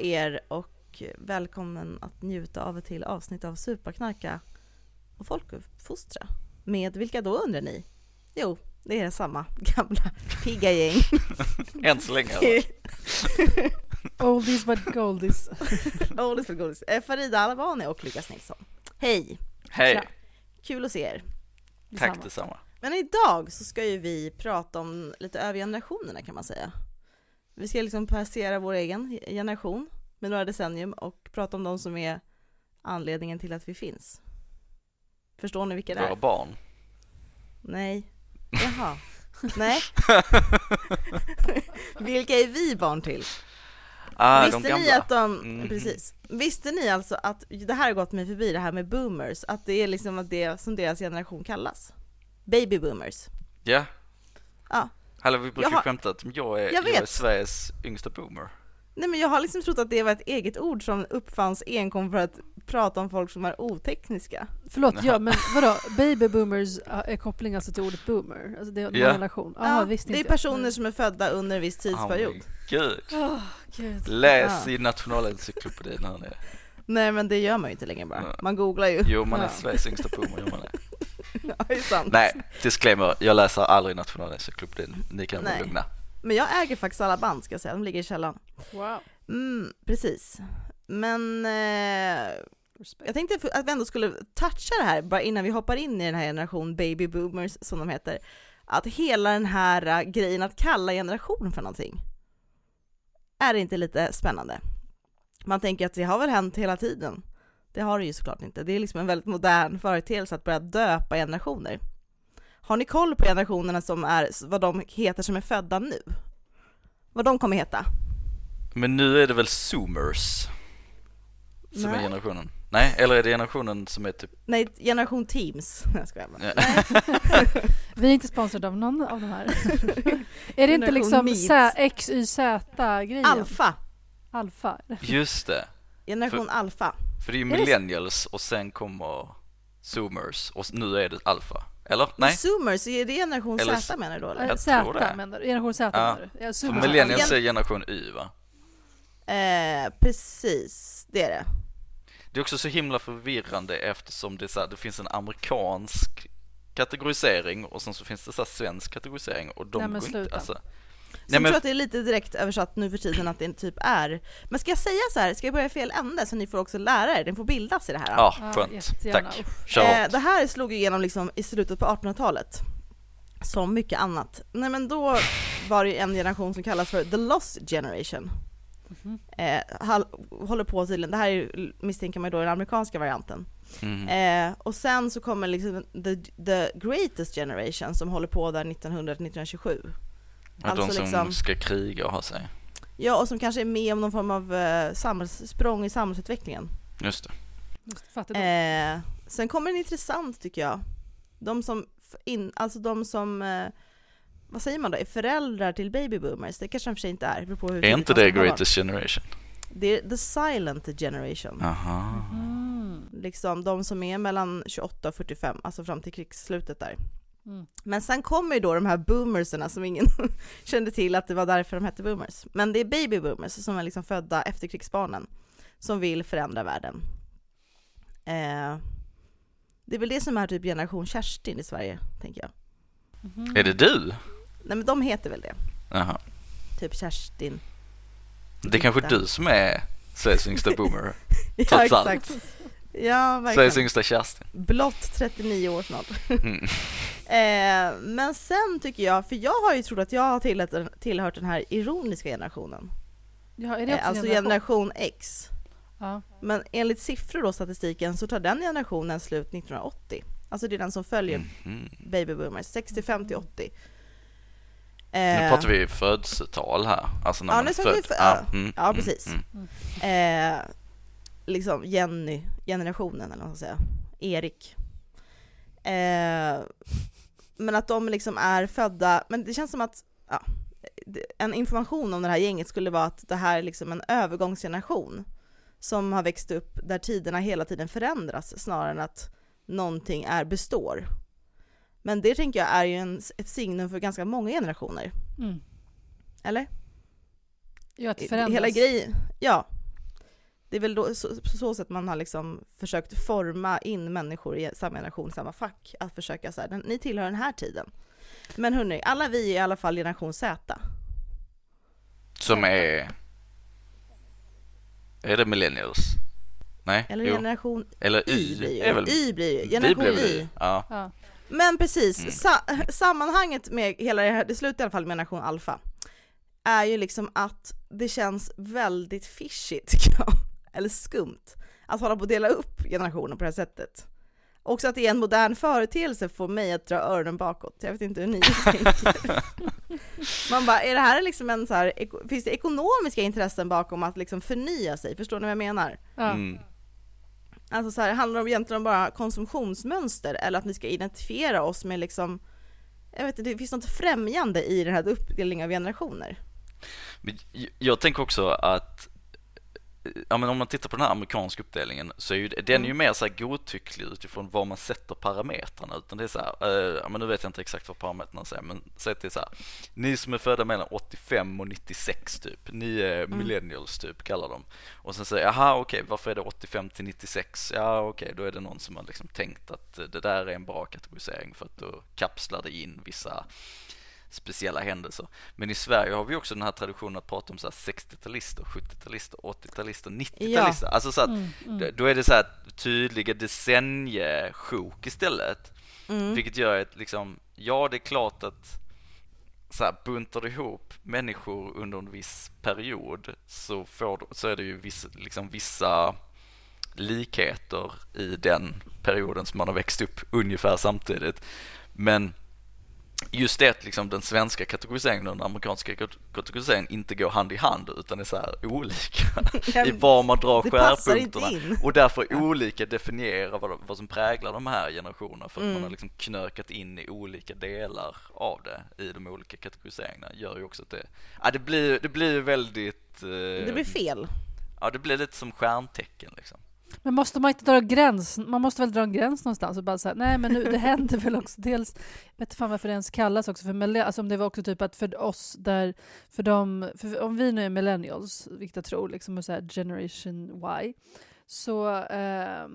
På er och välkommen att njuta av ett till avsnitt av Superknarka och folkuppfostra. Med vilka då undrar ni? Jo, det är samma gamla pigga gäng. Än så länge? Oldies but goldies. Oldies för godis. Eh, Farida Alabani och Lukas Nilsson. Hej! Hej. Kul att se er. tack detsamma. Men idag så ska ju vi prata om lite över generationerna kan man säga. Vi ska liksom passera vår egen generation med några decennium och prata om de som är anledningen till att vi finns. Förstår ni vilka det Våra är? barn. Nej. Jaha. Nej. vilka är vi barn till? Ah, de Visste gamla. ni att de, Mhm. precis. Visste ni alltså att, det här har gått mig förbi det här med boomers, att det är liksom att det som deras generation kallas? Baby boomers. Ja. Ja. Hallå, vi brukar Jag har- skämta att jag är, Jag jag är. Sveriges yngsta boomer. Nej men jag har liksom trott att det var ett eget ord som uppfanns enkom för att prata om folk som är otekniska. Förlåt, ja men vadå? Baby boomers är koppling alltså till ordet boomer? Alltså det är en relation? Jaha, Ja, visst det är inte. personer som är födda under en viss Oh tidsperiod. my gud. Åh, gud. Läs Ja. i nationalencyklopedin ni. Nej men det gör man ju inte längre bara. Man googlar ju. Jo, man är Ja. Sveriges yngsta boomer, gör man det. Ja, det är sant. Nej, disclaimer, jag läser aldrig nationalencyklopedin. Ni kan vara lugna. Men jag äger faktiskt alla band ska jag säga, de ligger i källaren. Wow. Mm, precis. Men eh, jag tänkte att vi ändå skulle toucha det här, bara innan vi hoppar in i den här generation baby boomers som de heter. Att hela den här eh, grejen att kalla generation för någonting. Är det inte lite spännande? Man tänker att det har väl hänt hela tiden. Det har det ju såklart inte. Det är liksom en väldigt modern företeelse att börja döpa generationer. Har ni koll på generationerna som är, vad de heter som är födda nu? Vad de kommer heta? Men nu är det väl zoomers som är Nej. generationen? Nej, eller är det generationen som är typ... Nej, generation teams. Jag skojar bara. Ja. Vi är inte sponsrade av någon av de här. är det inte liksom. Z- X, Y, Z-grejen? Alfa. Alfa. Just det. Generation alfa. För det är ju Är millennials och sen kommer zoomers och nu är det alfa. Eller? Nej, zoomers, är det generation Eller- Z menar du då eller? Jag Z tror det. menar du? Generation Z Ja. menar du? Ja, för millennials är generation Y va? Eh, precis, det är det. Det är också så himla förvirrande eftersom det, så här, det finns en amerikansk kategorisering och sen så finns det så här svensk kategorisering och de Nej, men går inte, alltså, Så Nej, jag men- tror att det är lite direkt översatt nu för tiden att det typ är. Men ska jag säga så här, ska jag börja i fel ände så ni får också lära er, ni får bildas i det här? ja, Ja, skönt. jättegärna. Tack. Eh, det här slog igenom liksom i slutet på 1800-talet. Som mycket annat. Nej men då var det ju en generation som kallas för the lost generation. Mhm. Eh, hall- håller på tydligen, det här är, ju- misstänker man ju då den amerikanska varianten. Mm. Eh, och sen så kommer liksom the, the greatest generation som håller på där 1900-1927. Att de alltså som liksom- ska kriga och ha sig. Ja, och som kanske är med om någon form av eh, samhälls, språng i samhällsutvecklingen. Just det. Just. Eh, sen kommer en intressant tycker jag. De som, in, alltså de som, eh, vad säger man då, är föräldrar till baby boomers. Det kanske de för sig inte är. på hur Är inte det barn. greatest generation? Det är the silent generation. Aha. Mm. Liksom de som är mellan 28 och 45, alltså fram till krigsslutet där. Mm. Men sen kommer ju då de här boomerserna som ingen kände till att det var därför de hette boomers. Men det är baby boomers som är liksom födda efterkrigsbarnen som vill förändra världen. Eh, det är väl det som är typ generation Kerstin i Sverige, tänker jag. Mhm. Är det du? Nej men de heter väl det, Jaha. typ Kerstin. Det är kanske du som är Sveriges yngsta boomer. Ja Trots allt. Ja Sveriges yngsta Kerstin. Blott 39 år snart. Mm. Eh, men sen tycker jag, för jag har ju trott att jag har tillhört, tillhört den här ironiska generationen. Ja, är det Eh, alltså generation? generation X. Ja. Men enligt siffror då, statistiken, så tar den generationen slut 1980. Alltså det är den som följer Mhm. baby boomers, 65 till 80. Nu Eh, pratar vi födelsetal här. Alltså när Ja, man nu är vi född. för- ja. mm, Ja, mm, precis. mm. eh, liksom Jenny, generationen eller vad man ska säga, Erik. Eh, men att de liksom är födda, men det känns som att ja, en information om det här gänget skulle vara att det här är liksom en övergångsgeneration som har växt upp där tiderna hela tiden förändras snarare än att någonting är består. Men det tänker jag är ju en, ett signum för ganska många generationer, Mm. eller? Ja, att förändras. hela grejen, ja. Det är väl då, så, på så sätt man har liksom försökt forma in människor i samma generation, samma fack. Att försöka så här, ni tillhör den här tiden. Men hörni, alla vi är i alla fall generation Z. Som är... Är det millennials? Nej? Eller jo. generation Eller Y Y. blir är väl... ju. Y blir ju, generation blev Y. Y. Ja. Ja. Men precis, Mm. sa sammanhanget med hela det här, det slutar i alla fall med generation alfa, är ju liksom att det känns väldigt jag, eller skumt, att hålla på att dela upp generationer på det här sättet. Också att det är en modern företeelse får mig att dra öronen bakåt. Jag vet inte hur ni tänker. Man bara, är det här liksom en så här, finns det ekonomiska intressen bakom att liksom förnya sig? Förstår ni vad jag menar? Mm. Alltså så här, handlar det om egentligen om bara konsumtionsmönster eller att vi ska identifiera oss med liksom, jag vet inte, det finns något främjande i den här uppdelningen av generationer. Men Jag tänker också att Ja men om man tittar på den här amerikanska uppdelningen så är ju den är ju mer så här godtycklig utifrån var man sätter parametrarna utan det är så här, eh, ja men nu vet jag inte exakt vad parametrarna säger men säg är så här, ni som är födda mellan 85 och 96 typ, ni är millennials typ kallar de. Och sen säger jaha okej varför är det 85 till 96? Ja okej då är det någon som har liksom tänkt att eh, det där är en bra kategorisering för att då kapslar det in vissa speciella händelser. Men i Sverige har vi också den här traditionen att prata om så här 60-talister, 70-talister, 80-talister, 90-talister. Alltså så att Mm, mm. då- är det så här tydliga decenniesjok istället. Mm. Vilket gör att liksom, ja det är klart att så här, buntar du ihop människor under en viss period så, får, så är det ju viss, liksom vissa likheter i den perioden som man har växt upp ungefär samtidigt. Men just det att liksom den svenska kategoriseringen och den amerikanska kat- kategoriseringen inte går hand i hand utan är så här olika i var man drar skärpunkterna och därför olika definiera vad, vad som präglar de här generationerna för att Mm. man har liksom knökat in i olika delar av det i de olika kategoriseringarna gör ju också att det, ja, det blir, det blir väldigt, eh, Det blir fel. ja det blir lite som stjärntecken liksom. Men måste man inte dra en gräns? Man måste väl dra en gräns någonstans och bara säga nej men nu, det händer väl också dels, jag vet inte fan varför det ens kallas också för millennials, alltså om det var också typ att för oss där, för dem, för om vi nu är millennials, vilket jag tror, liksom och så här generation Y, så, eh,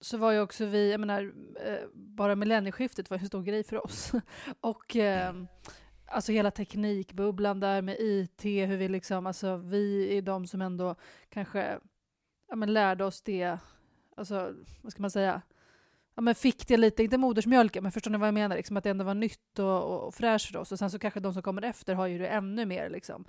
så var ju också vi, jag menar, eh, bara millennieskiftet var ju en stor grej för oss. och eh, alltså hela teknikbubblan där med IT, hur vi liksom, alltså vi är de som ändå kanske ja, men lärde oss det, alltså vad ska man säga, ja, men fick det lite, inte modersmjölken, men förstår ni vad jag menar? Liksom att det ändå var nytt och, och, och fräscht för oss. Och sen så kanske de som kommer efter har ju det ännu mer. Liksom.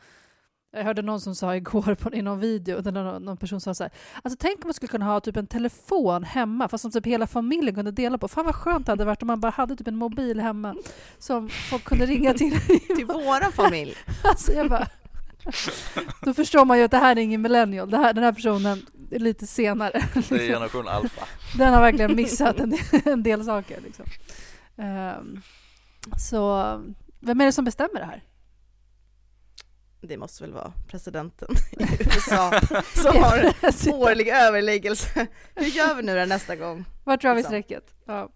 Jag hörde någon som sa igår på, i någon video, där någon, någon person sa så här, alltså tänk om man skulle kunna ha typ en telefon hemma, fast som typ hela familjen kunde dela på. Fan vad skönt det hade varit om man bara hade typ en mobil hemma som folk kunde ringa till. Till våran familj. Alltså jag bara... Då förstår man ju att det här är ingen millennial. Det här, den här personen lite senare. Det är generation alfa. Den har verkligen missat en del, en del saker. Liksom. Ehm, så vem är det som bestämmer det här? Det måste väl vara presidenten i USA som har årlig överläggelse. Hur gör vi nu då nästa gång? Vart drar vi liksom. strecket? Ja.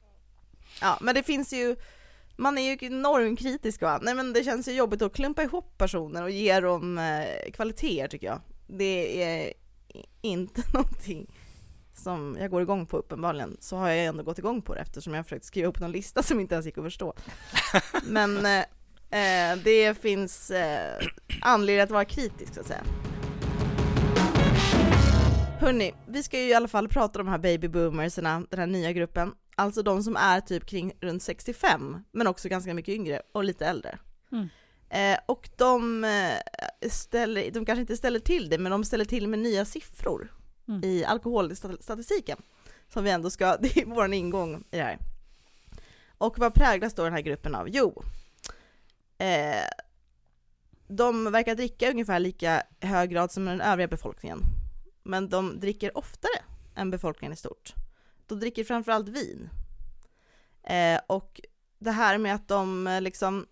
Ja, men det finns ju, man är ju normkritisk va? Nej men det känns ju jobbigt att klumpa ihop personer och ge dem eh, kvaliteter tycker jag. Det är inte någonting som jag går igång på uppenbarligen, så har jag ändå gått igång på det eftersom jag har försökt skriva upp någon lista som inte ens gick att förstå. Men eh, eh, det finns eh, anledning att vara kritisk så att säga. Hörni, vi ska ju i alla fall prata om de här babyboomerserna, den här nya gruppen. Alltså de som är typ kring runt 65, men också ganska mycket yngre och lite äldre. Mm. Eh, och de, eh, ställer, de kanske inte ställer till det, men de ställer till med nya siffror Mm. i alkoholstatistiken. Som vi ändå ska, det är vår ingång i det här. Och vad präglas då den här gruppen av? Jo, eh, de verkar dricka ungefär lika hög grad som den övriga befolkningen. Men de dricker oftare än befolkningen i stort. De dricker framförallt vin. Eh, och det här med att de eh, liksom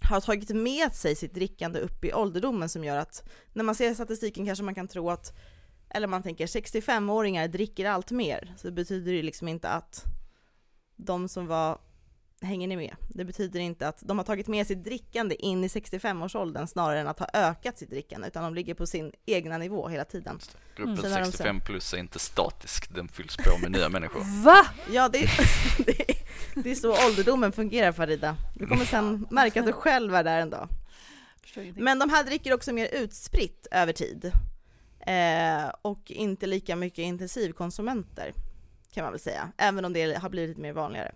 har tagit med sig sitt drickande upp i ålderdomen som gör att när man ser statistiken kanske man kan tro att, eller man tänker 65-åringar dricker allt mer, så det betyder det liksom inte att de som var hänger ni med? Det betyder inte att de har tagit med sitt drickande in i 65-årsåldern snarare än att ha ökat sitt drickande, utan de ligger på sin egna nivå hela tiden. Gruppen Mm, när de 65 plus är inte statisk, den fylls på med nya människor. Va? Ja, det, det, det är så ålderdomen fungerar Farida. Du kommer sen märka att du själv är där en dag. Men de här dricker också mer utspritt över tid. Eh, och inte lika mycket intensivkonsumenter, kan man väl säga. Även om det har blivit mer vanligare.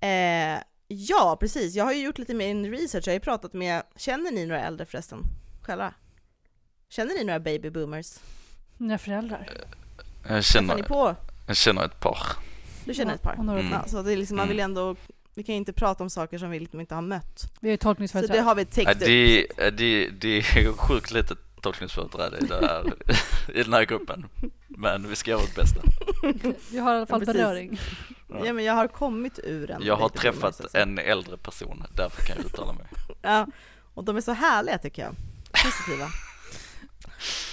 Eh, ja, precis. Jag har ju gjort lite mer research. Jag har ju pratat med, känner ni några äldre förresten? Själva? Känner ni några baby boomers? Mina föräldrar. Jag Träffar ni känner, på? jag känner ett par. Du känner ett par? Mm. Ja, så det är liksom, man vill ändå, vi kan ju inte prata om saker som vi liksom inte har mött. Vi har ju Så tolkningsföreträde. det har vi Ja, täckt upp. det, det, det är sjukt lite tolkningsföreträde i, det här, i den här gruppen. Men vi ska göra vårt bästa. Vi har i alla fall Ja, beröring. Ja men jag har kommit ur en Jag har träffat en äldre person, därför kan jag uttala mig. Ja, och de är så härliga tycker jag. Positiva.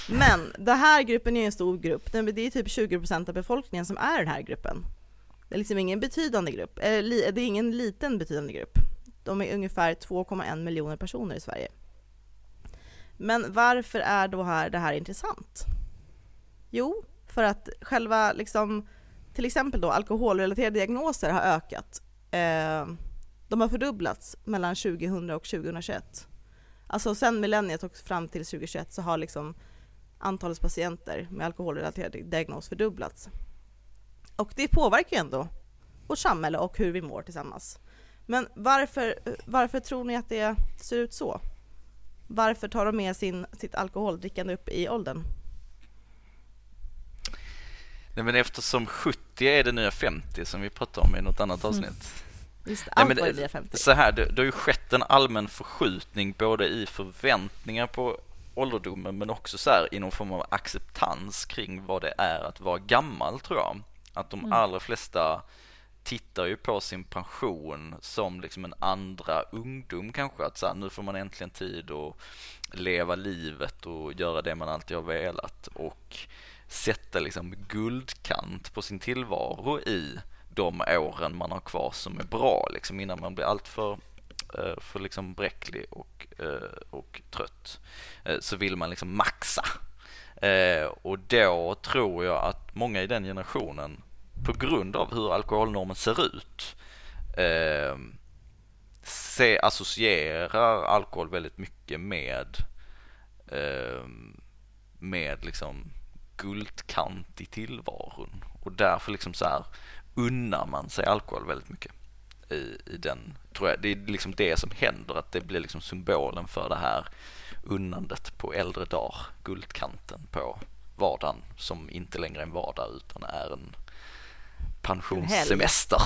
Men den här gruppen är en stor grupp. Det är typ 20% av befolkningen som är den här gruppen. Det är liksom ingen betydande grupp. Li- det är ingen liten betydande grupp. De är ungefär 2,1 miljoner personer i Sverige. Men varför är då här det här intressant? Jo, för att själva liksom, till exempel då alkoholrelaterade diagnoser har ökat. Eh, de har fördubblats mellan 2000 och 2021. Alltså sen millenniet och fram till 2021 så har liksom antalet patienter med alkoholrelaterad diagnos fördubblats. Och det påverkar ju ändå vårt samhälle och hur vi mår tillsammans. Men varför, eh, varför tror ni att det ser ut så? Varför tar de med sin, sitt alkoholdrickande upp i åldern? Nej, men eftersom 70 är det nya 50 som vi pratade om i något annat avsnitt. Just det, Nej, allt men var ju det- nya 50. Så här, det, det har ju skett en allmän förskjutning både i förväntningar på ålderdomen men också så här i någon form av acceptans kring vad det är att vara gammal tror jag. Att de Mm. allra flesta tittar ju på sin pension som liksom en andra ungdom kanske. Att så här, nu får man äntligen tid att leva livet och göra det man alltid har velat och sätta liksom guldkant på sin tillvaro i de åren man har kvar som är bra liksom innan man blir alltför eh, för liksom bräcklig och, eh, och trött eh, så vill man liksom maxa. Och då tror jag att många i den generationen på grund av hur alkoholnormen ser ut eh, se, associerar alkohol väldigt mycket med eh, med liksom guldkant i tillvaron. Och därför liksom så här unnar man sig alkohol väldigt mycket i, i den, tror jag, det är liksom det som händer att det blir liksom symbolen för det här unnandet på äldre dagar, guldkanten på vardagen som inte längre är en vardag utan är en pensionssemester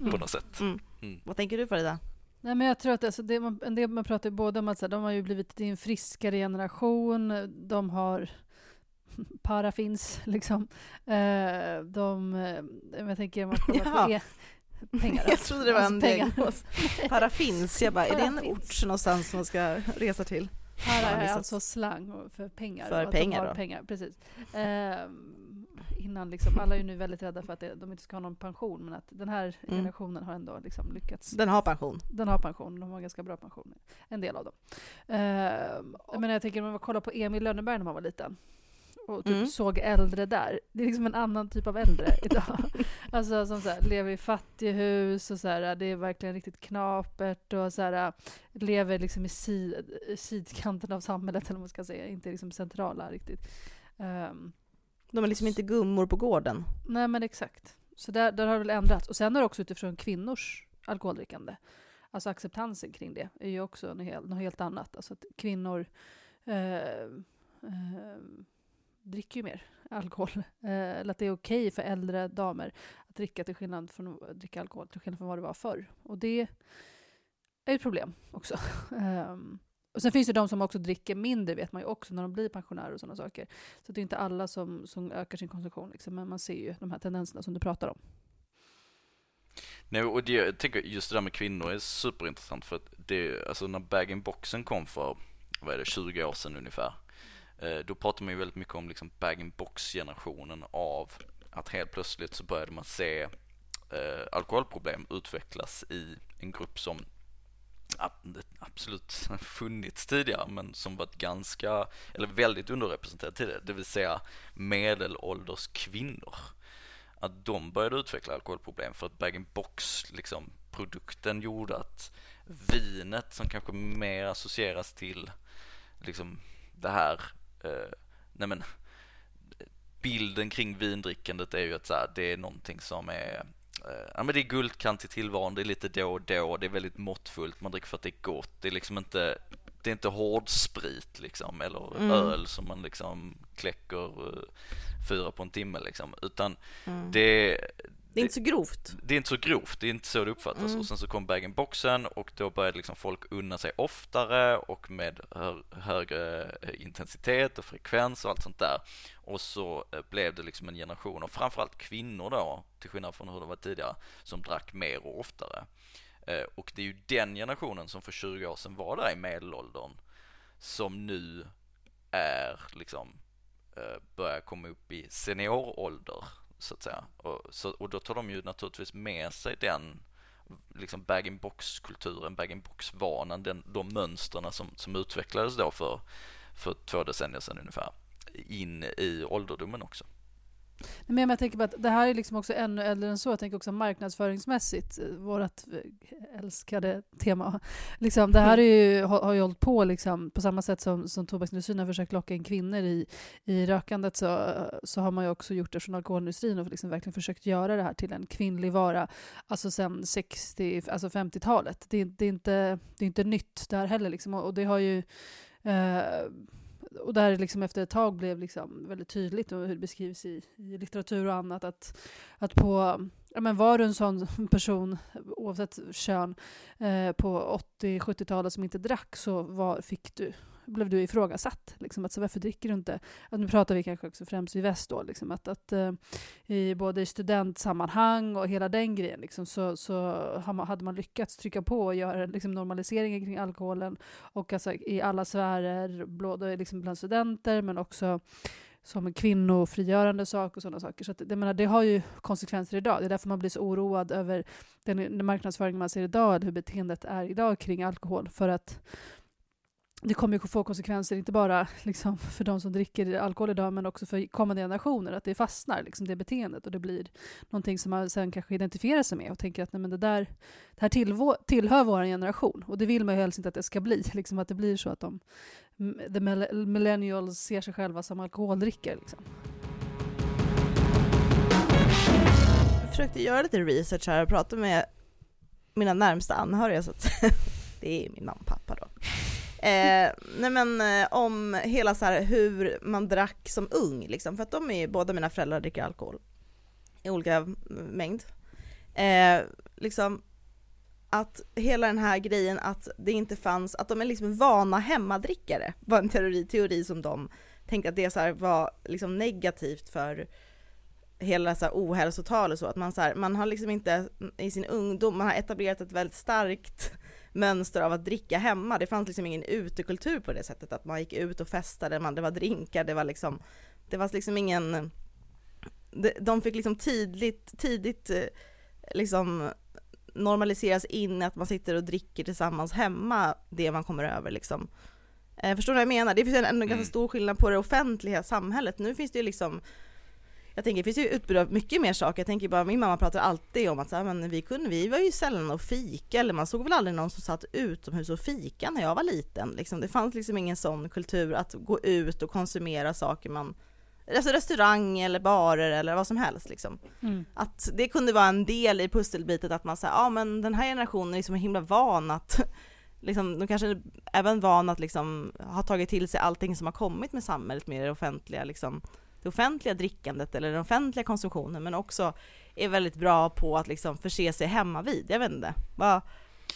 på något sätt. Mm. Mm. Vad tänker du Farida? Nej, men jag tror att alltså, det man, en del man pratar ju både om att så här, de har ju blivit det en friskare generation, de har paraffins liksom. Eh, de, eh, jag tänker man kollar Ja. på e- pengar. Jag trodde det var en Alltså, pengar. diagnos. Paraffins, jag bara, är det en ort någonstans som man ska resa till? Para är alltså slang för pengar. För pengar pengar precis. Ehm, innan liksom, alla är ju nu väldigt rädda för att det, de inte ska ha någon pension, men att den här Mm. generationen har ändå liksom lyckats. Den har pension. Den har pension, de har ganska bra pension, en del av dem. Ehm, men jag tänker, om man kollar på Emil Lönneberg när man var liten, och typ Mm. såg äldre där. Det är liksom en annan typ av äldre idag. Alltså som så här, lever i fattighus och så här, det är verkligen riktigt knapert och så här, lever liksom i sid, sidkanten av samhället eller vad man ska säga, inte liksom centrala riktigt. Ehm, de är liksom inte gummor på gården. nej men exakt. Så där, där har det väl ändrats. Och sen har det också utifrån kvinnors alkoholdrickande, alltså acceptansen kring det är ju också något helt, något helt annat. Alltså att kvinnor eh, eh, dricker ju mer alkohol. Eh, eller att det är okej för äldre damer att dricka till skillnad från att dricka alkohol till skillnad från vad det var förr. Och det är ett problem också. Ehm, och sen finns det de som också dricker mindre vet man ju också när de blir pensionärer och sådana saker. Så det är inte alla som, som ökar sin konsumtion liksom, men man ser ju de här tendenserna som du pratar om. Nej, och det, jag tänker just det där med kvinnor är superintressant för att det, alltså när bag-in-boxen kom för, vad är det, 20 år sedan ungefär. Eh, då pratade man ju väldigt mycket om liksom bag-in-box-generationen av att helt plötsligt så började man se eh, alkoholproblem utvecklas i en grupp som absolut funnits tidigare men som varit ganska, eller väldigt underrepresenterad tidigare, det vill säga medelålders kvinnor. Att de började utveckla alkoholproblem för att bag-in-box liksom produkten gjorde att vinet som kanske mer associeras till liksom det här, eh, nej men bilden kring vindrickandet är ju att så här, det är någonting som är Ja men det är guldkant i tillvaron, det är lite då och då, det är väldigt måttfullt, man dricker för att det är gott, det är liksom inte Det är inte hård sprit liksom, eller mm. öl som man liksom kläcker uh, fyra på en timme liksom, utan mm. det det är inte så grovt. Det är inte så grovt, det är inte så det uppfattas. Mm. Och sen så kom bag-in-boxen och då började liksom folk unna sig oftare och med högre eh, intensitet och frekvens och allt sånt där. Och så eh, blev det liksom en generation av framförallt kvinnor då, till skillnad från hur det var tidigare, som drack mer och oftare. Eh, och det är ju den generationen som för 20 år sedan var där i medelåldern som nu är liksom eh, börjar komma upp i seniorålder så att säga. Och, så, och då tar de ju naturligtvis med sig den liksom bag-in-box-kulturen, bag-in-box-vanan, den, de mönstren som, som utvecklades då för, för två decennier sedan ungefär, in i ålderdomen också. Men jag tänker på att det här är liksom också ännu äldre än så. Jag tänker också marknadsföringsmässigt, eh, vårt eh, älskade tema. Liksom, det här är ju, har, har ju hållit på liksom, på samma sätt som, som tobaksindustrin har försökt locka in kvinnor i, i rökandet så, så har man ju också gjort det från alkoholindustrin och liksom verkligen försökt göra det här till en kvinnlig vara. Alltså sen 60, alltså 50-talet. Det, det, är inte, det är inte nytt där heller. Liksom. Och, och det har ju eh, och där liksom efter ett tag blev liksom väldigt tydligt och hur det beskrivs i, i litteratur och annat att, att på, ja men var du en sån person, oavsett kön, eh, på 80-70-talet som inte drack så var, fick du blev du ifrågasatt. Liksom, att, så varför dricker du inte? Att nu pratar vi kanske också främst i väst då, liksom, att, att eh, i både i studentsammanhang och hela den grejen liksom, så, så hade man lyckats trycka på och göra liksom, normaliseringen kring alkoholen och alltså, i alla sfärer, både liksom, bland studenter men också som en kvinnofrigörande sak och sådana saker. Så att, det, menar, det har ju konsekvenser idag. Det är därför man blir så oroad över den, den marknadsföring man ser idag, hur beteendet är idag kring alkohol. För att det kommer ju få konsekvenser, inte bara liksom, för de som dricker alkohol idag, men också för kommande generationer, att det fastnar, liksom, det beteendet, och det blir någonting som man sen kanske identifierar sig med och tänker att nej, men det där det här tillvå, tillhör vår generation, och det vill man ju helst inte att det ska bli, liksom, att det blir så att de mm, the millennials ser sig själva som alkoholdrickare. Liksom. Jag försökte göra lite research här och prata med mina närmsta anhöriga, så att det är min mamma och pappa då. Eh, nej men eh, om hela så här hur man drack som ung liksom, för att de är ju, båda mina föräldrar dricker alkohol i olika mängd. Eh, liksom att hela den här grejen att det inte fanns, att de är liksom vana hemmadrickare var en teori, teori som de tänkte att det så var liksom negativt för hela så här ohälsotal och så, att man så här, man har liksom inte i sin ungdom, man har etablerat ett väldigt starkt mönster av att dricka hemma. Det fanns liksom ingen utekultur på det sättet att man gick ut och festade, man, det var drinkar, det var liksom, det var liksom ingen, de fick liksom tidigt, tidigt eh, liksom normaliseras in att man sitter och dricker tillsammans hemma, det man kommer över liksom. Eh, förstår du vad jag menar? Det finns en, en mm. ganska stor skillnad på det offentliga samhället. Nu finns det ju liksom jag tänker det finns ju utbud av mycket mer saker. Jag tänker bara, min mamma pratar alltid om att så här, men vi, kunde, vi var ju sällan och fika, eller man såg väl aldrig någon som satt utomhus och fika när jag var liten. Liksom, det fanns liksom ingen sån kultur att gå ut och konsumera saker man Alltså restaurang eller barer eller vad som helst liksom. Mm. Att det kunde vara en del i pusselbitet att man säger, ja men den här generationen är liksom himla van att liksom, de kanske är även van att liksom ha tagit till sig allting som har kommit med samhället med det offentliga liksom det offentliga drickandet eller den offentliga konsumtionen men också är väldigt bra på att liksom förse sig hemma vid. Jag vet inte. Vad,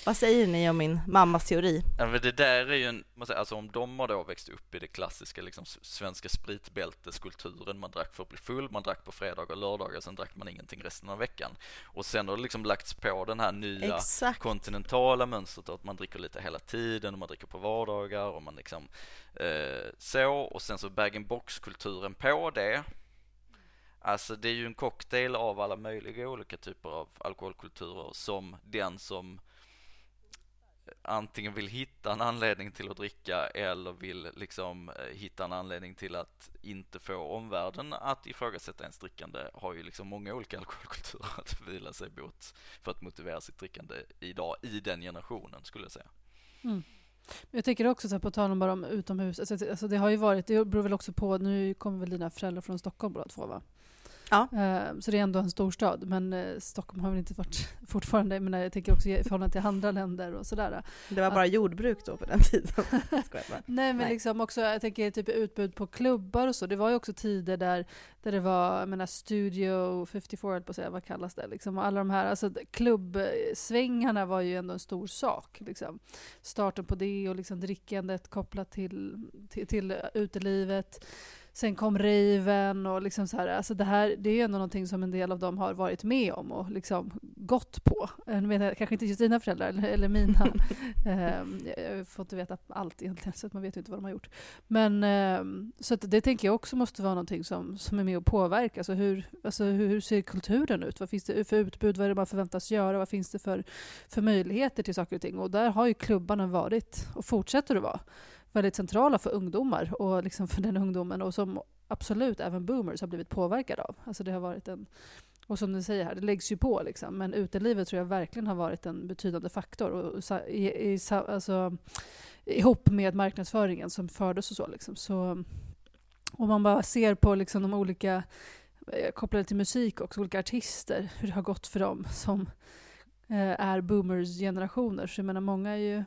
vad säger ni om min mammas teori? Ja, men det där är ju en, alltså om de har då växt upp i det klassiska liksom svenska spritbälteskulturen, man drack för att bli full, man drack på fredagar och lördagar, sen drack man ingenting resten av veckan. Och sen har det liksom lagts på den här nya Exakt. kontinentala mönstret att man dricker lite hela tiden och man dricker på vardagar och man liksom eh, så och sen så bag-in-box-kulturen på det Alltså det är ju en cocktail av alla möjliga olika typer av alkoholkulturer som den som antingen vill hitta en anledning till att dricka eller vill liksom eh, hitta en anledning till att inte få omvärlden att ifrågasätta ens drickande har ju liksom många olika alkoholkulturer att vila sig mot för att motivera sitt drickande idag i den generationen skulle jag säga. Mm. Jag tänker också så här, på tal om bara om utomhus, alltså, alltså det har ju varit, det beror väl också på, nu kommer väl dina föräldrar från Stockholm båda två va? Ja. Eh, så det är ändå en storstad, men eh, Stockholm har väl inte varit fortfarande, men jag tänker också i förhållande till andra länder och sådär. Det var bara jordbruk då på den tiden. Nej men Nej. liksom också, jag tänker typ utbud på klubbar och så. Det var ju också tider där, där det var, jag menar Studio 54, på att säga, vad kallas det? Liksom, alla de här, alltså klubbsvängarna var ju ändå en stor sak. Liksom. Starten på det och liksom drickandet kopplat till, till, till utelivet. Sen kom raven och liksom så här, alltså det här det är ändå någonting som en del av dem har varit med om och liksom gått på. Jag menar, kanske inte just dina föräldrar eller, eller mina. um, jag får inte veta allt egentligen så att man vet inte vad de har gjort. Men um, så det tänker jag också måste vara någonting som, som är med och påverkar. Alltså hur, alltså hur ser kulturen ut? Vad finns det för utbud? Vad är det man förväntas göra? Vad finns det för, för möjligheter till saker och ting? Och där har ju klubbarna varit och fortsätter att vara väldigt centrala för ungdomar och liksom för den ungdomen och som absolut även boomers har blivit påverkade av. Alltså det har varit en, och som du säger här, det läggs ju på liksom. Men utelivet tror jag verkligen har varit en betydande faktor. Och, i, i, alltså, ihop med marknadsföringen som fördes och så. Liksom. så om man bara ser på liksom de olika, eh, kopplade till musik också, olika artister, hur det har gått för dem som eh, är boomers generationer. Så jag menar, många är ju,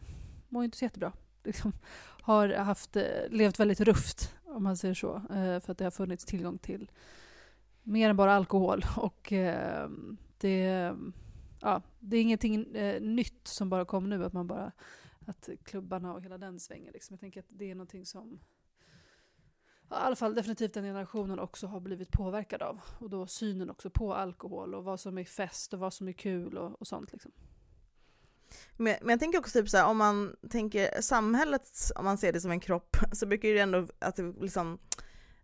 mår inte så jättebra. Liksom har haft, eh, levt väldigt rufft, om man säger så. Eh, för att det har funnits tillgång till mer än bara alkohol. Och ehm, det, ja, det är ingenting eh, nytt som bara kom nu, att man bara att klubbarna och hela den svängen. Liksom. Jag tänker att det är någonting som i alla fall definitivt den generationen också har blivit påverkad av. Och då synen också på alkohol och vad som är fest och vad som är kul och, och sånt. Liksom. Men, men jag tänker också typ så här, om man tänker samhället, om man ser det som en kropp, så brukar det ändå att det liksom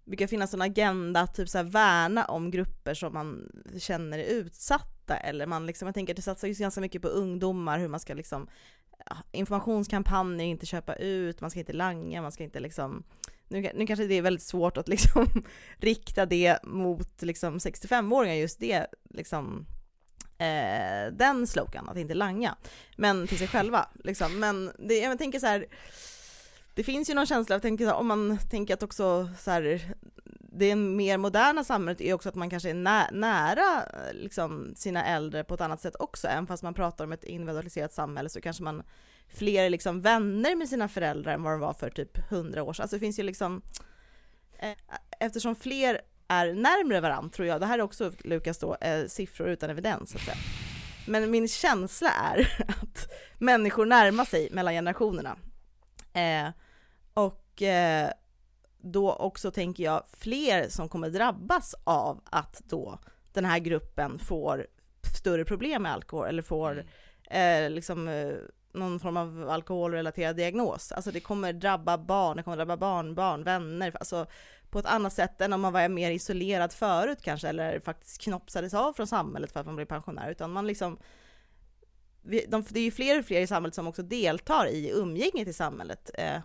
brukar finnas en agenda att typ så här värna om grupper som man känner är utsatta eller man liksom, jag tänker att det satsas ganska mycket på ungdomar, hur man ska liksom informationskampanjer, inte köpa ut, man ska inte langa, man ska inte liksom nu, nu kanske det är väldigt svårt att liksom rikta det mot liksom 65-åringar, just det liksom eh, den slogan, att inte langa, men till sig själva. Liksom. Men det, jag tänker så här, det finns ju någon känsla, jag tänker, om man tänker att också så här, det mer moderna samhället är också att man kanske är nä nära liksom, sina äldre på ett annat sätt också, även fast man pratar om ett individualiserat samhälle så kanske man fler liksom vänner med sina föräldrar än vad de var för typ hundra år sedan. Alltså det finns ju liksom, eh, eftersom fler är närmre varandra tror jag. Det här är också, Lukas, då, eh, siffror utan evidens. Så att säga. Men min känsla är att människor närmar sig mellan generationerna. Eh, och eh, då också tänker jag fler som kommer drabbas av att då den här gruppen får större problem med alkohol eller får mm. eh, liksom eh, någon form av alkoholrelaterad diagnos. Alltså det kommer drabba barn, det kommer drabba barnbarn, vänner, alltså på ett annat sätt än om man var mer isolerad förut kanske, eller faktiskt knopsades av från samhället för att man blev pensionär, utan man liksom de, det är ju fler och fler i samhället som också deltar i umgänget i samhället. Eh,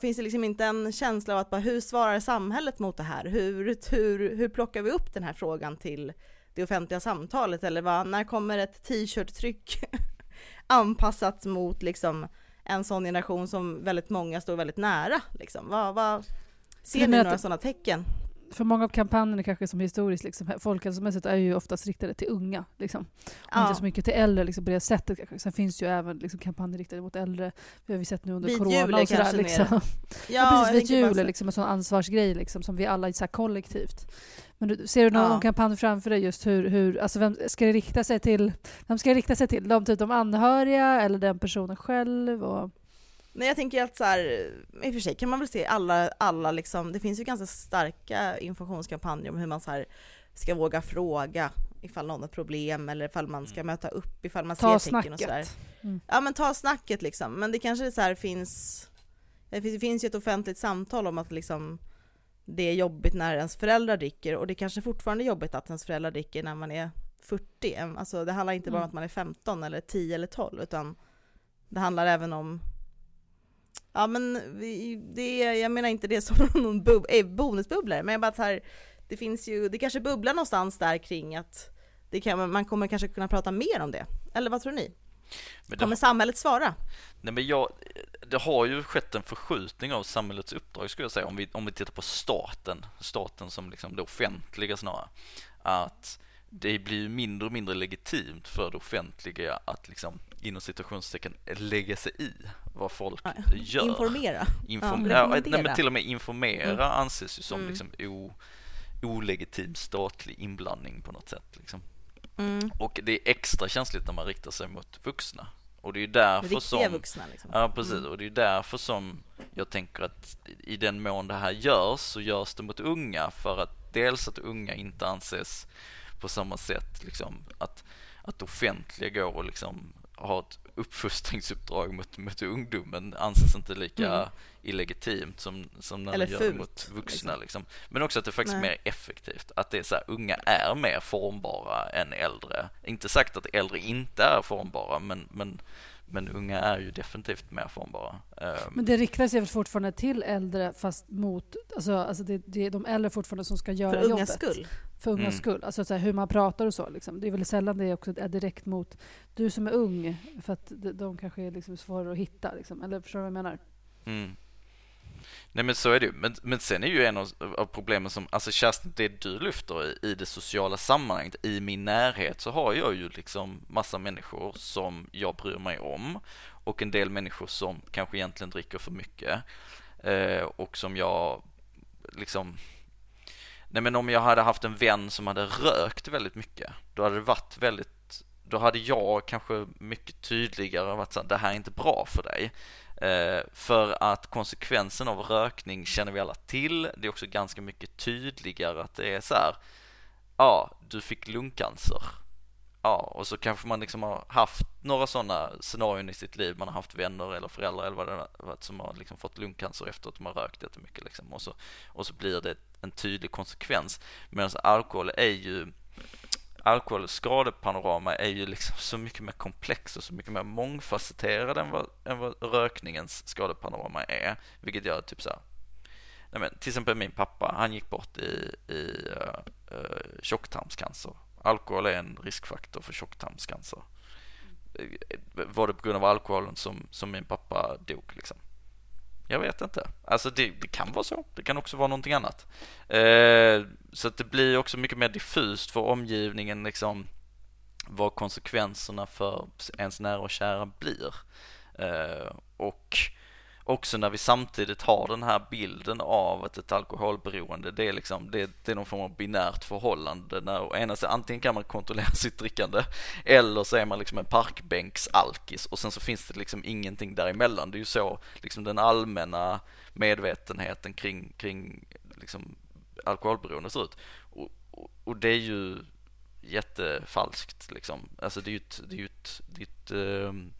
finns det liksom inte en känsla av att bara, hur svarar samhället mot det här? Hur, hur, hur plockar vi upp den här frågan till det offentliga samtalet? Eller vad, när kommer ett t-shirt-tryck anpassat mot liksom en sån generation som väldigt många står väldigt nära? Liksom? Vad, vad, Ser ni några sådana tecken? För många av kampanjerna kanske som historiskt liksom, folkhälsomässigt är ju oftast riktade till unga. Liksom. Och ja. inte så mycket till äldre liksom, på det sättet. Kanske. Sen finns ju även liksom, kampanjer riktade mot äldre. Det har vi sett nu under Vid corona. Och sådär, liksom. Ja, ja, precis. Vid jul är liksom en sån ansvarsgrej liksom, som vi alla så här, kollektivt. Men du, ser du någon ja. kampanj framför dig just hur, hur alltså vem ska det rikta sig till? Vem ska det rikta sig till? De, typ de anhöriga eller den personen själv? Och... Men jag tänker att så här, i och för sig kan man väl se alla, alla liksom, det finns ju ganska starka informationskampanjer om hur man så här, ska våga fråga ifall någon har problem eller ifall man ska mm. möta upp ifall man ta ser tecken och sådär. Mm. Ja men ta snacket liksom, men det kanske så här finns, det finns, det finns ju ett offentligt samtal om att liksom det är jobbigt när ens föräldrar dricker och det kanske fortfarande är jobbigt att ens föräldrar dricker när man är 40. Alltså det handlar inte bara om Mm. att man är 15 eller 10 eller 12 utan det handlar även om Ja men det är, jag menar inte det som någon bub, eh, bonusbubblare men jag bara så här, det finns ju, det kanske bubblar någonstans där kring att det kan, man kommer kanske kunna prata mer om det. Eller vad tror ni? Men det, Kommer samhället svara? nej, men jag, det har ju skett en förskjutning av samhällets uppdrag skulle jag säga om vi, om vi tittar på staten, staten som liksom det offentliga snarare. Att det blir mindre och mindre legitimt för det offentliga att liksom inom citationstecken lägga sig i vad folk Ja, gör. Informera. Inform- Ja, ja, nej, men till och med informera Mm. anses ju som Mm. liksom o, olegitim statlig inblandning på något sätt. Liksom. Mm. Och det är extra känsligt när man riktar sig mot vuxna. Och det är ju därför Riktiga som... vuxna liksom. Ja, precis. Mm. Och det är därför som jag tänker att i den mån det här görs så görs det mot unga för att dels att unga inte anses på samma sätt liksom att, att offentliga går och liksom har ett uppfostringsuppdrag mot, mot ungdomen anses inte lika Mm. illegitimt som, som när Eller man gör det fult, mot vuxna liksom. liksom. Men också att det faktiskt är mer effektivt. Att det är så här, unga är mer formbara än äldre. Inte sagt att äldre inte är formbara, men, men, men unga är ju definitivt mer formbara. Ehm, Men det riktar sig fortfarande till äldre fast mot, alltså, alltså det, det är de äldre fortfarande som ska göra För jobbet. ungas skull. För ungas Mm. skull. Alltså så här, hur man pratar och så. Liksom. Det är väl sällan det också är direkt mot du som är ung. För att de, de kanske är liksom svårare att hitta. Liksom. Eller förstår du vad jag menar? Mm. Nej men så är det ju. Men, men sen är ju en av, av problemen som, alltså Kerstin, det du lyfter i, i det sociala sammanhanget, i min närhet så har jag ju liksom massa människor som jag bryr mig om och en del människor som kanske egentligen dricker för mycket eh, och som jag liksom Nej men om jag hade haft en vän som hade rökt väldigt mycket, då hade det varit väldigt då hade jag kanske mycket tydligare varit såhär, det här är inte bra för dig. Eh, för att konsekvensen av rökning känner vi alla till. Det är också ganska mycket tydligare att det är så här, ja, du fick lungcancer. Ja, och så kanske man liksom har haft några sådana scenarion i sitt liv. Man har haft vänner eller föräldrar eller vad det varit som har liksom fått lungcancer efter att de har rökt jättemycket liksom. Och så, och så blir det en tydlig konsekvens. Medan alkohol är ju alkoholens skadepanorama är ju liksom så mycket mer komplex och så mycket mer mångfacetterad än vad, än vad rökningens skadepanorama är. Vilket gör typ så här, nej men, till exempel min pappa, han gick bort i, i uh, uh, tjocktarmscancer. Alkohol är en riskfaktor för tjocktarmscancer. Var det på grund av alkoholen som, som min pappa dog liksom? Jag vet inte. Alltså det, det kan vara så. Det kan också vara någonting annat. Eh, så att det blir också mycket mer diffust för omgivningen liksom vad konsekvenserna för ens nära och kära blir. Eh, och också när vi samtidigt har den här bilden av att ett alkoholberoende det är liksom det, det är någon form av binärt förhållande när ena sidan antingen kan man kontrollera sitt drickande eller så är man liksom en parkbänksalkis och sen så finns det liksom ingenting däremellan. Det är ju så liksom den allmänna medvetenheten kring, kring liksom alkoholberoende ser ut. Och, och, och det är ju jättefalskt liksom. Alltså det är ju ett, det är ju ett, det är ett, ehm,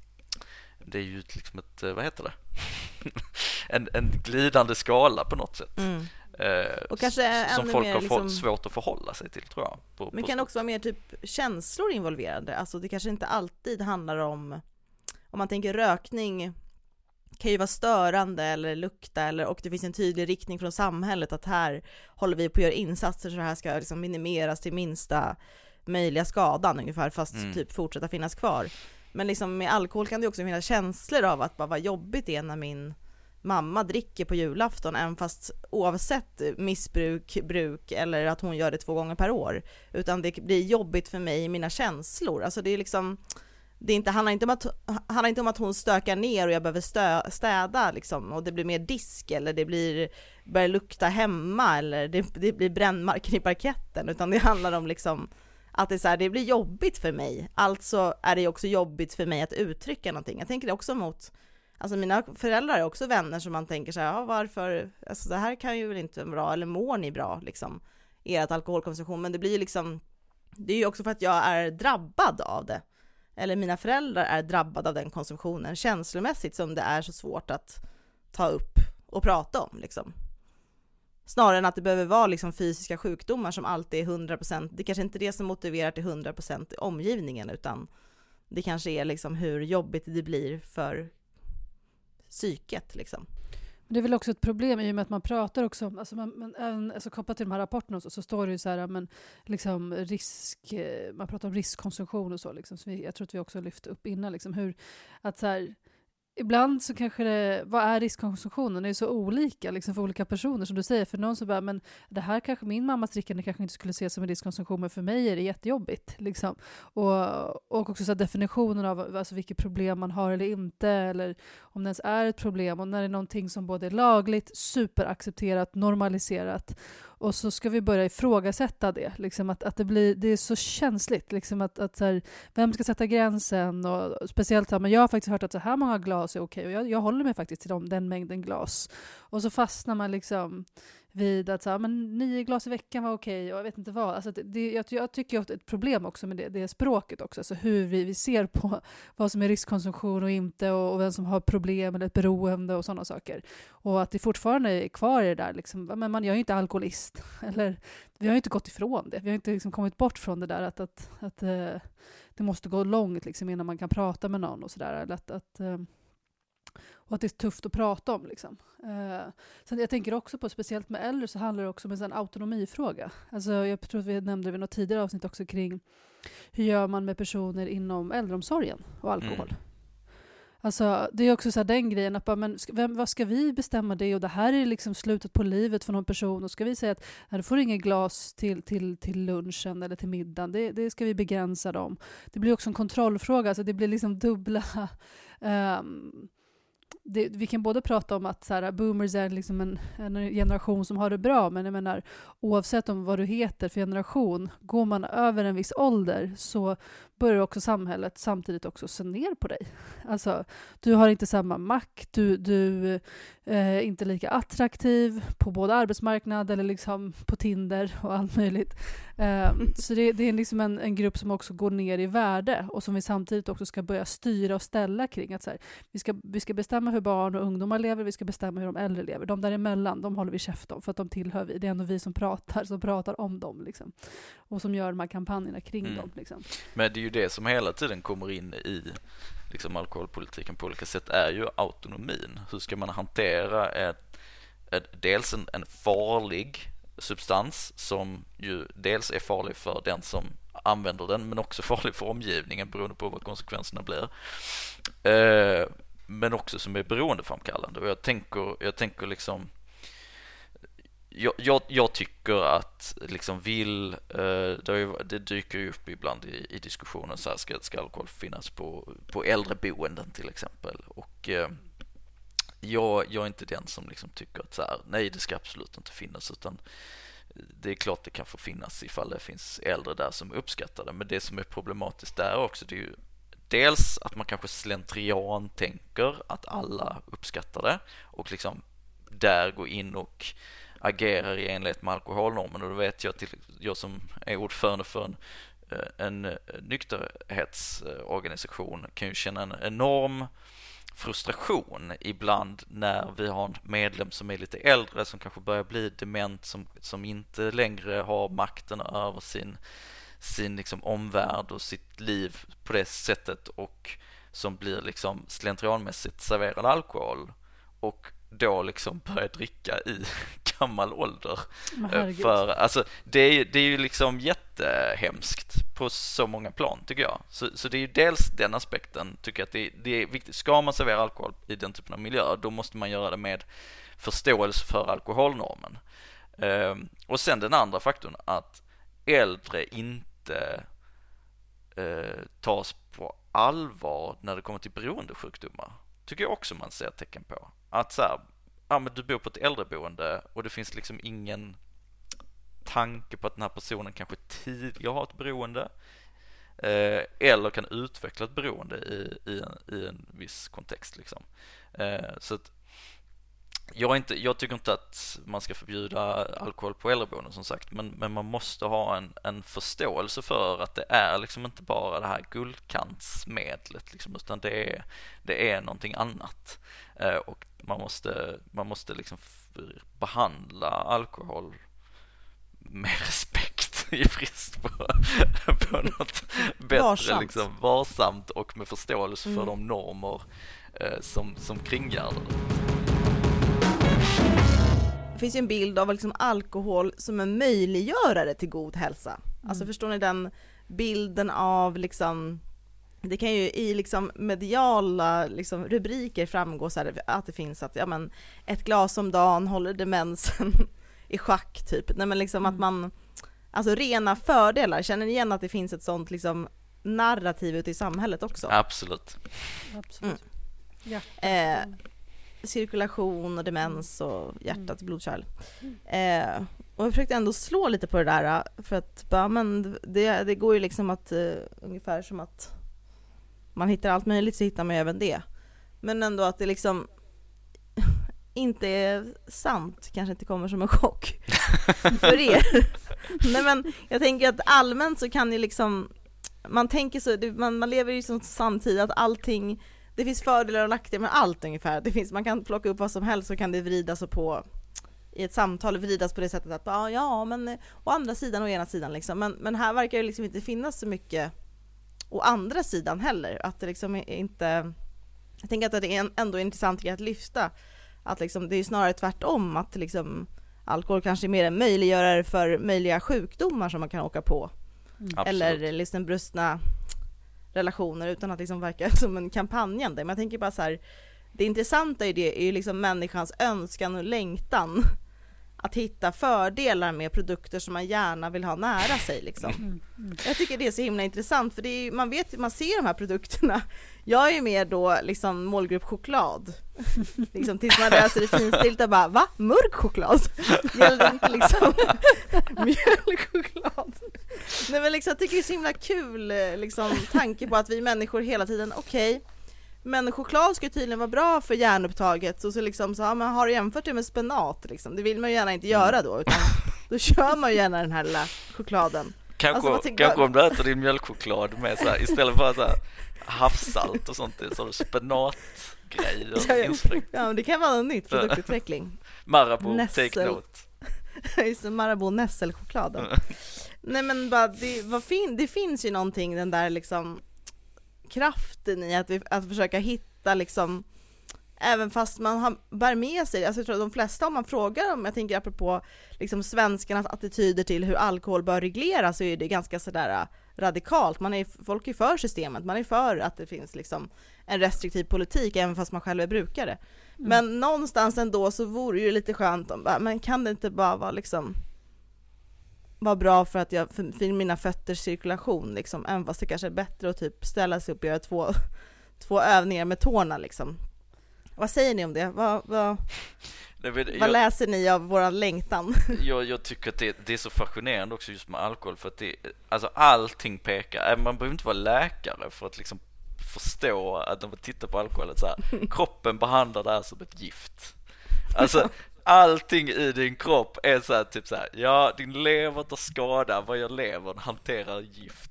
det är ju liksom ett, eh, vad heter det? en, en glidande skala på något sätt. Mm. Eh, Och kanske som folk har liksom- svårt att förhålla sig till tror jag. På, Men på kan så- också vara mer typ känslor involverade. Alltså det kanske inte alltid handlar om, om man tänker rökning kan ju vara störande eller lukta eller, och det finns en tydlig riktning från samhället att här håller vi på att göra insatser så det här ska liksom minimeras till minsta möjliga skadan ungefär fast Mm. typ fortsätta finnas kvar. Men liksom med alkohol kan det också finnas känslor av att bara vad jobbigt det är när min mamma dricker på julafton, även fast oavsett missbruk, bruk eller att hon gör det två gånger per år. Utan det blir jobbigt för mig i mina känslor. Alltså det är liksom, det är inte, handlar, inte om att, handlar inte om att hon stökar ner och jag behöver stö, städa liksom, och det blir mer disk eller det blir, börjar lukta hemma eller det, det blir brännmarken i parketten, utan det handlar om liksom att det, är så här, det blir jobbigt för mig, alltså är det också jobbigt för mig att uttrycka någonting. Jag tänker det också mot Alltså mina föräldrar är också vänner som man tänker så här, ja varför, alltså det här kan ju väl inte vara bra, eller mår ni bra liksom, ert alkoholkonsumtion, men det blir ju liksom, det är ju också för att jag är drabbad av det. Eller mina föräldrar är drabbade av den konsumtionen känslomässigt som det är så svårt att ta upp och prata om liksom. Snarare än att det behöver vara liksom fysiska sjukdomar som alltid är 100%, det kanske inte är det som motiverar till 100% omgivningen utan det kanske är liksom hur jobbigt det blir för psyket liksom. Det är väl också ett problem i och med att man pratar också om, alltså, man, man, även, alltså kopplat till de här rapporterna så, så står det ju så här, men liksom risk, eh, man pratar om riskkonsumtion och så, liksom, så vi, jag tror att vi också lyft upp innan, liksom, hur, att så här, ibland så kanske det, vad är riskkonsumtionen? Det är så olika liksom, för olika personer som du säger. För någon så bara, men det här kanske min mammas drickande kanske inte skulle ses som en riskkonsumtion, men för mig är det jättejobbigt. Liksom. Och, och också så definitionen av alltså, vilket problem man har eller inte, eller om det ens är ett problem, och när det är någonting som både är lagligt, superaccepterat, normaliserat, och så ska vi börja ifrågasätta det. Liksom att, att det, blir, det är så känsligt. Liksom att, att så här, vem ska sätta gränsen? Och speciellt men jag har faktiskt hört att så här många glas är okej och jag, jag håller mig faktiskt till dem, den mängden glas. Och så fastnar man liksom vid att så här, men nio glas i veckan var okej och jag vet inte vad. Alltså det, det, jag, jag tycker att det är ett problem också med det, det språket också, alltså hur vi, vi ser på vad som är riskkonsumtion och inte och, och vem som har problem eller ett beroende och sådana saker. Och att det fortfarande är kvar i det där, liksom, men man, jag är ju inte alkoholist. Eller, vi har ju inte gått ifrån det, vi har inte liksom kommit bort från det där att, att, att eh, det måste gå långt liksom, innan man kan prata med någon och sådär. Att, att, eh, och att det är tufft att prata om. Liksom. Eh, sen jag tänker också på, speciellt med äldre, så handlar det också om en autonomifråga. Alltså, jag tror att vi nämnde vid något tidigare avsnitt också kring hur gör man med personer inom äldreomsorgen och alkohol. Mm. Alltså, det är också så den grejen, att bara, men vem, vad ska vi bestämma det? Och det här är liksom slutet på livet för någon person. Och ska vi säga att du får inget glas till, till, till lunchen eller till middagen, det, det ska vi begränsa dem. Det blir också en kontrollfråga, alltså det blir liksom dubbla um, det, vi kan både prata om att så här, boomers är liksom en, en, generation som har det bra, men jag menar oavsett om vad du heter för generation, går man över en viss ålder så börjar också samhället samtidigt också se ner på dig. Alltså, du har inte samma makt, du, du eh, är inte lika attraktiv på både arbetsmarknad eller liksom på Tinder och allt möjligt. Eh, så det, det, är liksom en, en, grupp som också går ner i värde och som vi samtidigt också ska börja styra och ställa kring. Att så här, vi, ska, vi ska bestämma hur barn och ungdomar lever, vi ska bestämma hur de äldre lever. De däremellan, de håller vi käft om för att de tillhör vi. Det är ändå vi som pratar, som pratar om dem. Liksom. Och som gör de här kampanjerna kring mm. dem. Liksom. Men det är ju det som hela tiden kommer in i liksom, alkoholpolitiken på olika sätt är ju autonomin. Hur ska man hantera ett, ett, dels en, en farlig substans som ju dels är farlig för den som använder den men också farlig för omgivningen beroende på vad konsekvenserna blir. Eh, men också som är beroendeframkallande och jag tänker, jag tänker liksom jag, jag, jag, tycker att liksom vill, eh, det, det, dyker ju upp ibland i, i diskussionen så här, ska, ska alkohol finnas på, på äldreboenden till exempel? Och eh, jag, jag är inte den som liksom tycker att så här, nej det ska absolut inte finnas utan det är klart det kan få finnas ifall det finns äldre där som uppskattar det. Men det som är problematiskt där också det är ju dels att man kanske slentrian tänker att alla uppskattar det och liksom där gå in och agerar i enlighet med alkoholnormen. Och då vet jag till jag som är ordförande för en, eh, en eh, nykterhetsorganisation kan ju känna en enorm frustration ibland när vi har en medlem som är lite äldre som kanske börjar bli dement som, som inte längre har makten över sin, sin liksom omvärld och sitt liv på det sättet och som blir liksom slentrianmässigt serverad alkohol och då liksom börjar dricka i gammal ålder. För, alltså, det, är, det är ju liksom jättehemskt på så många plan tycker jag. Så, så det är ju dels den aspekten, tycker jag att det, det är viktigt. Ska man servera alkohol i den typen av miljö, då måste man göra det med förståelse för alkoholnormen. Ehm, och sen den andra faktorn att äldre inte eh, tas på allvar när det kommer till beroendesjukdomar. Tycker jag också man ser tecken på. Att så här, ja men du bor på ett äldreboende och det finns liksom ingen tanke på att den här personen kanske tidigare har ett beroende eh, eller kan utveckla ett beroende i, i, en, i en viss kontext liksom. Eh, så att jag, inte, jag tycker inte att man ska förbjuda alkohol på äldreboenden som sagt, men, men man måste ha en, en förståelse för att det är liksom inte bara det här guldkantsmedlet, liksom, utan det är, det är någonting annat. Eh, och man måste, man måste liksom behandla alkohol med respekt i brist på, på något bättre, Varsamt. liksom, varsamt och med förståelse Mm. för de normer eh, som, som kringgärdar det. Det finns ju en bild av liksom alkohol som en möjliggörare till god hälsa. Mm. Alltså förstår ni den bilden av liksom det kan ju i liksom mediala liksom rubriker framgå så här att det finns att ja, men, ett glas om dagen håller demensen i schack typ. Nej men liksom att Mm. man, alltså rena fördelar, känner ni igen att det finns ett sånt liksom narrativ ute i samhället också? Absolut. Absolut. Ja. Eh, cirkulation och demens och hjärtat och blodkärl. Eh, och jag försökte ändå slå lite på det där för att bara, men det, det går ju liksom att eh, ungefär som att man hittar allt möjligt så hittar man ju även det. Men ändå att det liksom inte är sant kanske inte kommer som en chock för er. Nej men jag tänker att allmänt så kan ju liksom man tänker så, man, man lever ju som samtid att allting det finns fördelar och nackdelar med allt ungefär. Det finns, man kan plocka upp vad som helst så kan det vridas och på i ett samtal vridas på det sättet att ja, ja men å andra sidan och ena sidan liksom. Men, men här verkar det liksom inte finnas så mycket å andra sidan heller. Att det liksom är inte jag tänker att det är ändå en intressant grej att lyfta. Att liksom, det är ju snarare tvärtom att liksom alkohol kanske är mer en möjliggörare för möjliga sjukdomar som man kan åka på. Mm. Eller liksom brustna relationer utan att liksom verka som en kampanjande. Men jag tänker bara så här, det intressanta i det är ju liksom människans önskan och längtan att hitta fördelar med produkter som man gärna vill ha nära sig liksom. Mm. Mm. Jag tycker det är så himla intressant för det är man vet man ser de här produkterna. Jag är mer då liksom målgrupp choklad. Liksom tills man läser det finstilta bara va? Mörk choklad? Gäller inte liksom mjölkchoklad? Nej men liksom jag tycker det är så himla kul liksom tanke på att vi människor hela tiden okej men choklad ska tydligen vara bra för hjärnupptaget och så liksom så, ja, men har du jämfört det med spenat liksom? Det vill man ju gärna inte göra då utan då kör man ju gärna den här lilla chokladen. Kanske, Alltså, kanske om du äter din mjölkchoklad med så här, istället för så här havssalt och sånt, så har du spenatgrejer Ja, ja. men det kan vara något nytt, produktutveckling. Marabou, Nässel. take note. Just det, Marabou nässelchokladen. Nej men bara, det, vad fin, det finns ju någonting den där liksom kraften i att, vi, att försöka hitta liksom Även fast man har, bär med sig, alltså jag tror att de flesta om man frågar om, jag tänker apropå liksom svenskarnas attityder till hur alkohol bör regleras så är det ganska sådär äh, radikalt. Man är, folk är för systemet, man är för att det finns liksom en restriktiv politik även fast man själv är brukare. Men någonstans ändå så vore det ju lite skönt om bara, men kan det inte bara vara liksom vara bra för att jag, för, för mina fötters cirkulation liksom, även fast det kanske är bättre att typ ställa sig upp och göra två, två övningar med tårna liksom. Vad säger ni om det? Vad, vad, vet- vad jag, läser ni av våran längtan? jag, jag tycker att det, det är så fascinerande också just med alkohol för att det, alltså allting pekar, äh, man behöver inte vara läkare för att liksom förstå att när man tittar på alkoholen så här, kroppen behandlar det här som ett gift. Alltså allting i din kropp är så här, typ så här, ja din lever tar skada, vad gör levern? Hanterar gift.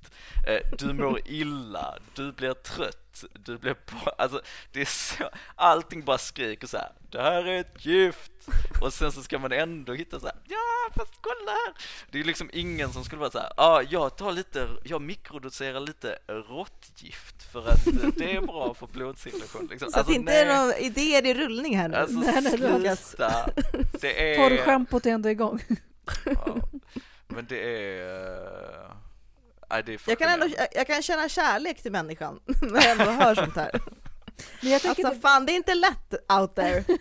Eh, Du mår illa, du blir trött, du blir på, alltså det är så, allting bara skriker så här, det här är ett gift. Och sen så ska man ändå hitta så här, ja fast kolla här. Det är liksom ingen som skulle vara så här, ja ah, jag tar lite, jag mikrodoserar lite råttgift för att det är bra för blodcirkulation. Liksom. Så att det inte är några idéer i rullning här nu. Alltså Nej, nej, sluta. Det är... Torrschampot är ändå igång. Ja. Men det är... Nej, det är jag, kan ändå, jag, jag kan känna kärlek till människan när jag ändå hör sånt här. Men jag Alltså fan det är inte lätt out there.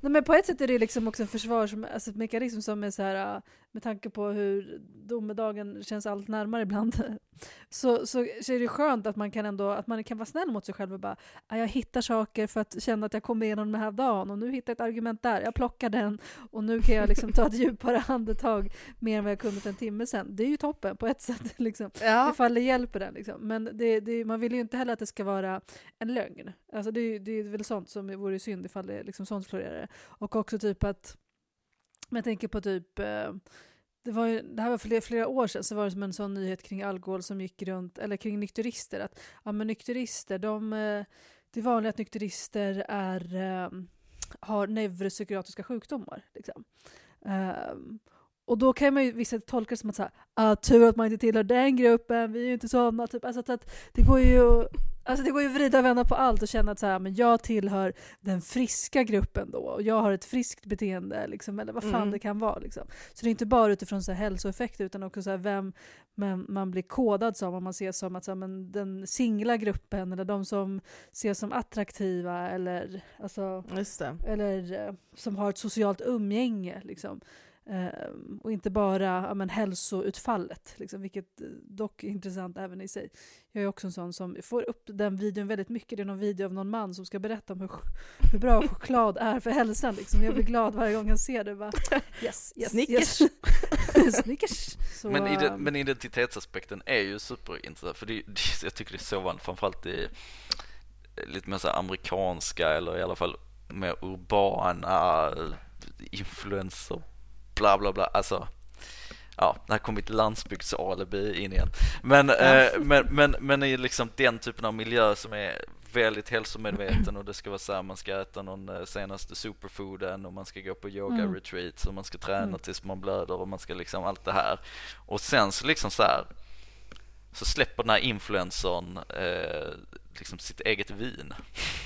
nej, men på ett sätt är det liksom också en försvarsmekanism som är så här, med tanke på hur domedagen känns allt närmare ibland, så, så, så är det skönt att man kan ändå att man kan vara snäll mot sig själv och bara "Ah, jag hittar saker för att känna att jag kommer igenom den här dagen och nu hittar jag ett argument där, jag plockar den och nu kan jag liksom ta ett djupare andetag mer än vad jag kunde för en timme sedan. Det är ju toppen på ett sätt, liksom. Ja. ifall det hjälper den. Liksom. Men det, det, man vill ju inte heller att det ska vara en lögn. Alltså det, det är väl sånt som vore synd ifall det liksom sånt florerar. Och också typ att, men jag tänker på typ, eh, det, var ju, det här var flera, flera år sedan, så var det som en sån nyhet kring alkohol som gick runt, eller kring nykterister, att ja, men nykterister, de, eh, det är vanligt att nykterister är, eh, har neuropsykiatriska sjukdomar. Liksom. Um, och då kan man ju vissa tolka det som att så här, ah, tur att man inte tillhör den gruppen, vi är ju inte sådana. Typ. Alltså, att, att det går ju Alltså det går ju att vrida och vända på allt och känna att så här, men jag tillhör den friska gruppen då och jag har ett friskt beteende liksom, eller vad fan Mm. det kan vara. Liksom. Så det är inte bara utifrån så här, hälsoeffekter utan också så här, vem man, man blir kodad som, om man ses som att så här, men den singla gruppen eller de som ses som attraktiva eller, alltså, eller eh, som har ett socialt umgänge. Liksom. Ehm, och inte bara ja, men, hälsoutfallet, liksom, vilket eh, dock är intressant även i sig. Jag är också en sån som får upp den videon väldigt mycket. Det är någon video av någon man som ska berätta om hur, hur bra choklad är för hälsan. Liksom. Jag blir glad varje gång jag ser det. Bara, yes, yes, Snickers. Yes. Snickers. Så, Men, ide, ehm, men identitetsaspekten är ju superintressant för det, det, jag tycker det är så vanligt framförallt i lite mer så amerikanska eller i alla fall mer urbana influenser bla bla bla alltså ja, där kom mitt landsbygdsalibi in igen men, eh, men, men, men i liksom den typen av miljö som är väldigt hälsomedveten och det ska vara så här, man ska äta någon eh, senaste superfooden och man ska gå på yoga Mm. retreats och man ska träna Mm. tills man blöder och man ska liksom allt det här och sen så liksom så här så släpper den här influencern eh, liksom sitt eget vin.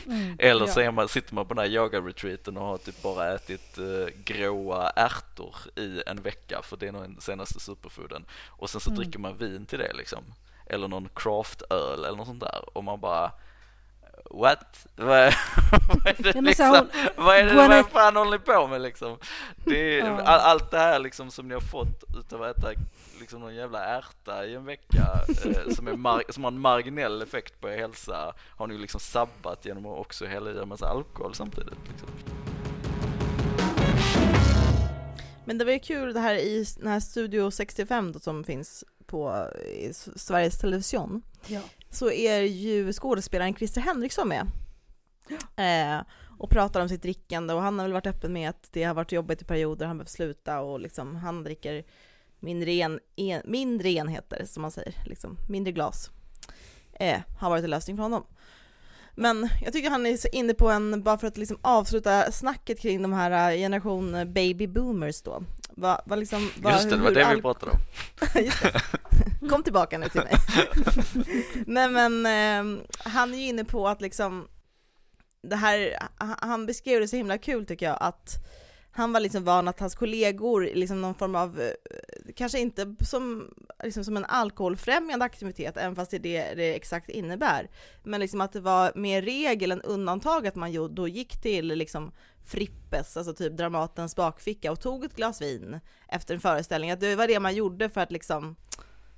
mm, Eller så man, sitter man på den här yoga-retreaten och har typ bara ätit eh, gråa ärtor i en vecka för det är nog den senaste superfooden. Och sen så Mm. dricker man vin till det liksom. Eller någon craftöl eller något sånt där. Och man bara What? Vad är, vad är det liksom? Vad är det, Gwyneth- vad fan håller ni på med liksom? Det är, all, allt det här liksom som ni har fått utav att äta liksom någon jävla ärta i en vecka eh, som, är som har en marginell effekt på er hälsa har ni liksom sabbat genom att också hälla i en massa alkohol samtidigt. Liksom. Men det var ju kul det här i den här Studio 65 då, som finns på Sveriges Television. Ja. Så är ju skådespelaren Christer Henriksson med. Eh, och pratar om sitt drickande och han har väl varit öppen med att det har varit jobbigt i perioder, han behöver sluta och liksom han dricker mindre, en, en, mindre enheter som man säger, liksom mindre glas. Eh, har varit en lösning för honom. Men jag tycker han är så inne på en, bara för att liksom avsluta snacket kring de här eh, generation baby boomers då. Va, va liksom, va, Just det, det var det vi pratade om. Kom tillbaka nu till mig. Nej men eh, han är ju inne på att liksom det här, han- han beskrev det så himla kul tycker jag att han var liksom van att hans kollegor, liksom någon form av, eh, kanske inte som, liksom som en alkoholfrämjande aktivitet, även fast det är det det exakt innebär, men liksom att det var mer regel än undantag att man då gick till liksom Frippes, alltså typ Dramatens bakficka och tog ett glas vin efter en föreställning, att det var det man gjorde för att liksom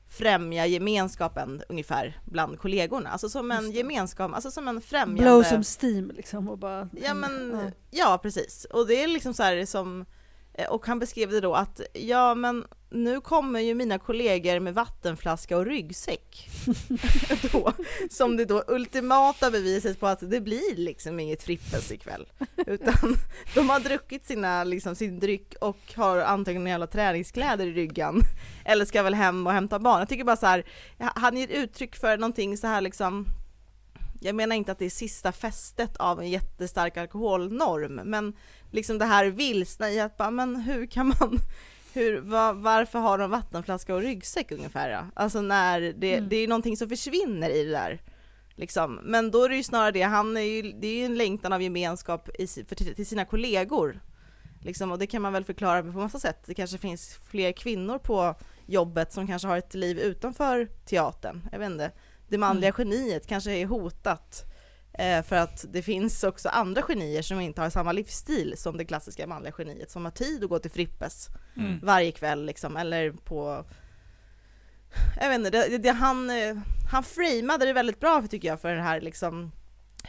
främja gemenskapen ungefär bland kollegorna, alltså som en gemenskap, alltså som en främjande... Blow some steam liksom och bara... Ja men, Ja. ja precis. Och det är liksom så här som, eh, och han beskrev det då att, ja men nu kommer ju mina kollegor med vattenflaska och ryggsäck. då, som det då ultimata beviset på att det blir liksom inget Frippes ikväll. Utan de har druckit sina, liksom, sin dryck och har antagligen jävla träningskläder i ryggen. Eller ska väl hem och hämta barn. Jag tycker bara så här, han ger uttryck för någonting så här liksom jag menar inte att det är sista festet av en jättestark alkoholnorm, men liksom det här vilsna i att bara, men hur kan man, hur, va, varför har de vattenflaska och ryggsäck ungefär? Ja? Alltså när det, Mm. det är någonting som försvinner i det där. Liksom. Men då är det ju snarare det, han är ju, det är ju en längtan av gemenskap i, för, till, sina kollegor. Liksom, och det kan man väl förklara på massa sätt. Det kanske finns fler kvinnor på jobbet som kanske har ett liv utanför teatern. Jag vet inte. Det manliga geniet kanske är hotat för att det finns också andra genier som inte har samma livsstil som det klassiska manliga geniet, som har tid att gå till Frippes Mm. varje kväll liksom, eller på... Jag vet inte, det, det, han, eh, han framade det väldigt bra tycker jag för det här liksom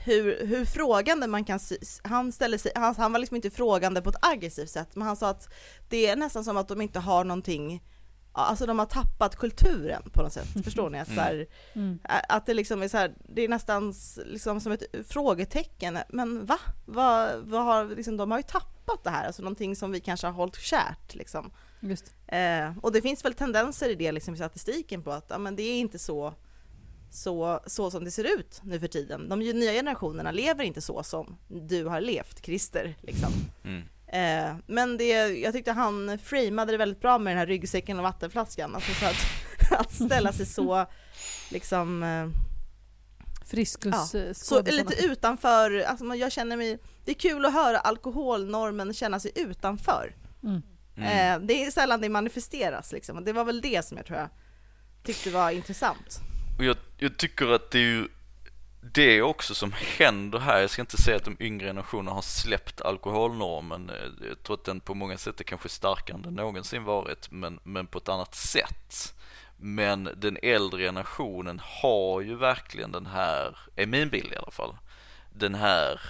hur, hur frågande man kan, han ställer sig, han, han var liksom inte frågande på ett aggressivt sätt, men han sa att det är nästan som att de inte har någonting, alltså de har tappat kulturen på något sätt, förstår ni? Att, så här, Mm. Att det liksom är så här, det är nästan liksom som ett frågetecken. Men va? vad, vad har, liksom, de har ju tappat det här, alltså någonting som vi kanske har hållit kärt liksom. Just. Eh, och det finns väl tendenser i det liksom, i statistiken på att ja, men det är inte så, så, så som det ser ut nu för tiden. De nya generationerna lever inte så som du har levt, Christer. Liksom. Mm. Eh, men det, jag tyckte han framade det väldigt bra med den här ryggsäcken och vattenflaskan. Alltså så att, att ställa sig så liksom eh, Friskus så skådisarna. lite utanför, alltså jag känner mig, det är kul att höra alkoholnormen känna sig utanför. Mm. Mm. Eh, det är sällan det manifesteras liksom, och det var väl det som jag tror jag tyckte var intressant. Och jag, jag tycker att det är ju det också som händer här. Jag ska inte säga att de yngre generationerna har släppt alkoholnormen. Eh, jag tror att den på många sätt är kanske starkare än den någonsin varit, men, men på ett annat sätt. Men den äldre generationen har ju verkligen den här, är min bild i alla fall, den här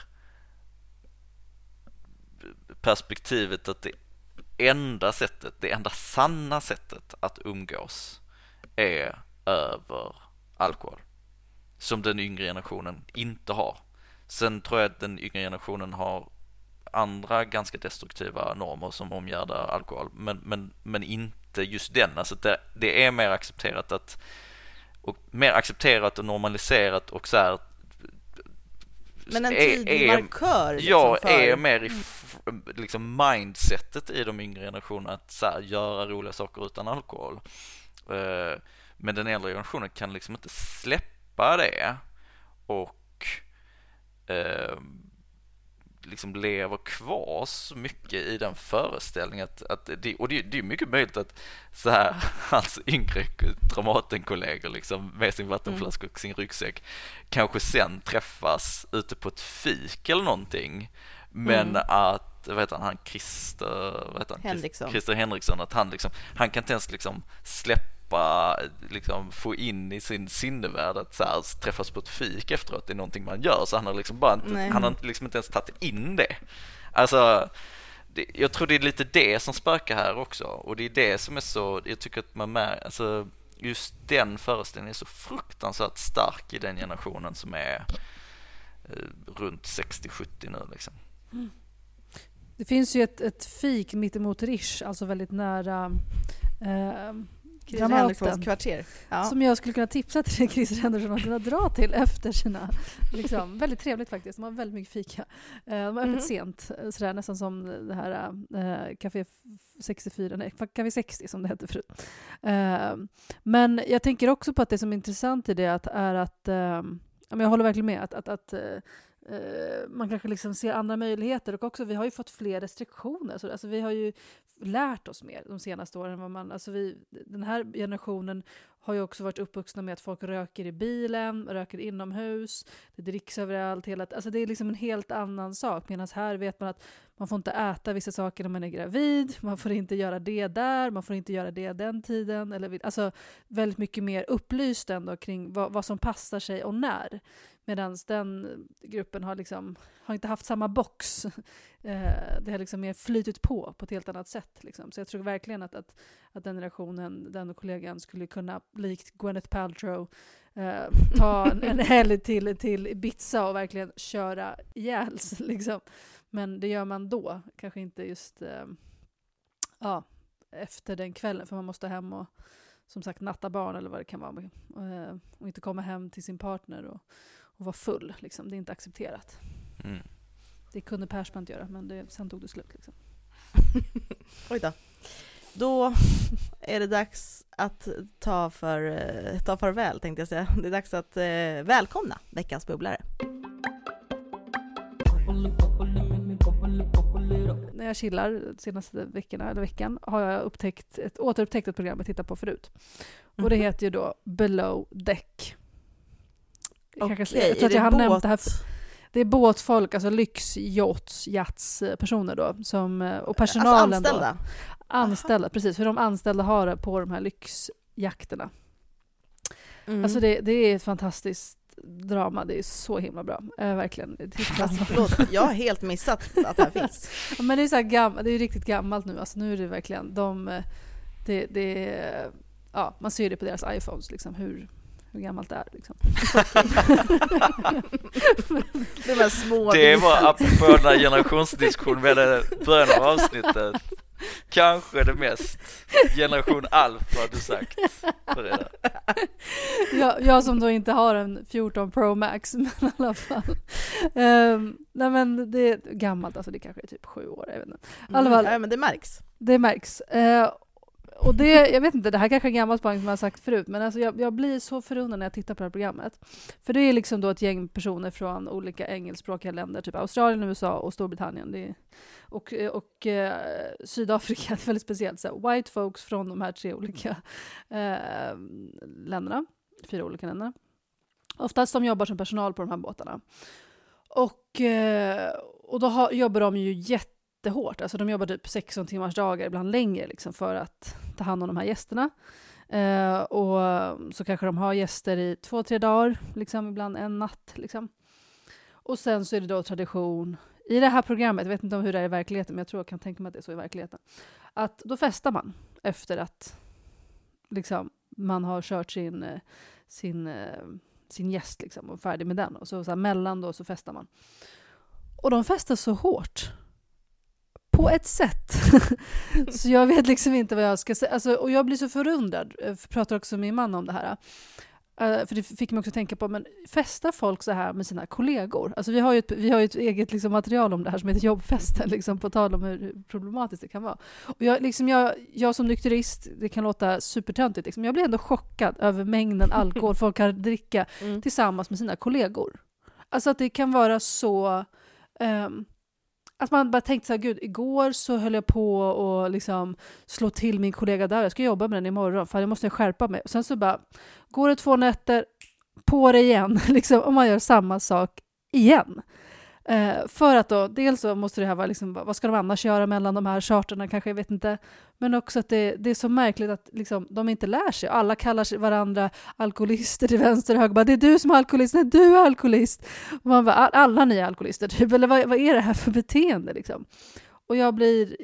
perspektivet att det enda sättet, det enda sanna sättet att umgås är över alkohol. Som den yngre generationen inte har. Sen tror jag att den yngre generationen har andra ganska destruktiva normer som omgärdar alkohol. Men, men, men inte just den. Alltså det, det är mer accepterat att och mer accepterat och normaliserat och så här Men en tydlig är- markör liksom, jag för... är mer i liksom mindsetet i de yngre generationerna att så här, göra roliga saker utan alkohol. Eh, Men den äldre generationen kan liksom inte släppa det och eh, liksom lever kvar så mycket i den föreställningen att, att det, och det, det är mycket möjligt att så här, hans yngre Dramatenkollegor liksom med sin vattenflaska och sin ryggsäck kanske sen träffas ute på ett fik eller någonting men Mm. att, vad heter han, han Christer, vad heter han? Henriksson. Christer Henriksson, att han liksom, han kan inte ens liksom släppa, liksom få in i sin sinnevärld att så här, träffas på ett fik efteråt, det är någonting man gör, så han har liksom bara inte, Nej. han har liksom inte ens tagit in det. Alltså, det, jag tror det är lite det som spökar här också och det är det som är så, jag tycker att man märker, alltså just den föreställningen är så fruktansvärt stark i den generationen som är eh, runt 60-70 nu liksom. Det finns ju ett, ett fik mittemot Rish, alltså väldigt nära eh, Henrikssons Dramaten. kvarter. Ja. Som jag skulle kunna tipsa till Christer Henriksson att kunna dra till efter sina... Liksom, väldigt trevligt faktiskt. De har väldigt mycket fika. Eh, de har öppet Mhm. sent, eh, sådär, nästan som det här eh, Café 64, nej, Café 60 som det hette förut. Eh, men jag tänker också på att det som är intressant i det att, är att, men jag håller verkligen med, att, att, att Eh, man kanske liksom ser andra möjligheter och också vi har ju fått fler restriktioner. Så, alltså, vi har ju lärt oss mer de senaste åren. Vad man, alltså vi, den här generationen har ju också varit uppvuxna med att folk röker i bilen, röker inomhus, det dricks överallt. Hela, alltså det är liksom en helt annan sak. Medan här vet man att man får inte äta vissa saker när man är gravid, man får inte göra det där, man får inte göra det den tiden. Eller, alltså väldigt mycket mer upplyst ändå kring vad, vad som passar sig och när. Medan den gruppen har, liksom, har inte haft samma box. Eh, det har liksom mer flytit på på ett helt annat sätt. Liksom. Så jag tror verkligen att, att, att den generationen, den kollegan skulle kunna, likt Gwyneth Paltrow, eh, ta en, en helg till, till Ibiza och verkligen köra ihjäl liksom. Men det gör man då, kanske inte just eh, ja, efter den kvällen, för man måste hem och som sagt natta barn eller vad det kan vara. Eh, och inte komma hem till sin partner och, och vara full. Liksom. Det är inte accepterat. Mm. Det kunde Persbrandt göra, men det, sen tog det slut. Liksom. Oj då. Då är det dags att ta, för, eh, ta farväl tänkte jag säga. Det är dags att eh, välkomna veckans bubblare. När jag chillar senaste veckorna, eller veckan har jag upptäckt ett, återupptäckt ett program jag tittat på förut. Och det Mhm. heter ju då Below Deck. Okej, jag tror att jag har det nämnt det här. båt? Det är båtfolk, alltså lyxyachts-personer då, som, eh, och Alltså personalen anställda? då. Anställda, precis. Hur de anställda har det på de här lyxjakterna. Mm. Alltså det, det är ett fantastiskt drama, det är så himla bra. Eh, verkligen. Alltså, förlåt, jag har helt missat att det här finns. Ja, Men det är, så här gam- det är riktigt gammalt nu, alltså nu är det verkligen de... eh, Det, det, ja, man ser det på deras iPhones, liksom, hur, hur gammalt det är. Liksom. De här små Det var apropå den här generationsdiskussionen vi hade i början av avsnittet. Kanske det mest generation alfa du sagt. För det där. jag, jag som då inte har en 14 Pro Max, men i alla fall. Um, nej men det är gammalt, alltså det kanske är typ sju år, jag vet inte. I alla fall, Mm, ja, men det märks. det märks. Eh, och det, jag vet inte, det här kanske är en gammal spaning som jag har sagt förut, men alltså jag, jag blir så förundrad när jag tittar på det här programmet. För det är liksom då ett gäng personer från olika engelskspråkiga länder, typ Australien, USA och Storbritannien. Det är, och och eh, Sydafrika, det är väldigt speciellt. Så här, white folks från de här tre olika eh, länderna, fyra olika länderna. Oftast de jobbar som personal på de här båtarna. Och, eh, och då har, jobbar de ju jättehårt. Alltså de jobbar typ 16 timmars dagar, ibland längre, liksom, för att ta hand om de här gästerna. Eh, och så kanske de har gäster i två, tre dagar, liksom, ibland en natt. Liksom. Och sen så är det då tradition i det här programmet, jag vet inte om hur det är i verkligheten, men jag tror jag kan tänka mig att det är så i verkligheten, att då festar man efter att liksom, man har kört sin, eh, sin, eh, sin gäst liksom, och är färdig med den. Och så, så här, mellan då så festar man. Och de festar så hårt. På ett sätt. så jag vet liksom inte vad jag ska säga. Alltså, och jag blir så förundrad, jag pratar också med min man om det här. Uh, för det fick mig också tänka på, men festar folk så här med sina kollegor? Alltså vi har ju ett, vi har ju ett eget liksom, material om det här som heter jobbfesten, liksom, på tal om hur problematiskt det kan vara. Och jag, liksom, jag, jag som nykterist, det kan låta supertöntigt, liksom, jag blir ändå chockad över mängden alkohol folk kan dricka Mm. tillsammans med sina kollegor. Alltså att det kan vara så... ehm, att man bara tänkte så här, gud, igår så höll jag på att liksom slå till min kollega där, jag ska jobba med den imorgon, för jag måste skärpa mig. Och sen så bara, går det två nätter, på det igen, liksom, och man gör samma sak igen. Eh, för att då, dels så måste det här vara, liksom, vad ska de annars göra mellan de här charterna kanske, jag vet inte. Men också att det, det är så märkligt att liksom, de inte lär sig. Alla kallar sig varandra alkoholister till vänster och höger. Bara, det är du som är alkoholist, nej du är alkoholist. Och man bara, alla ni är alkoholister typ, eller vad, vad är det här för beteende liksom? Och jag blir,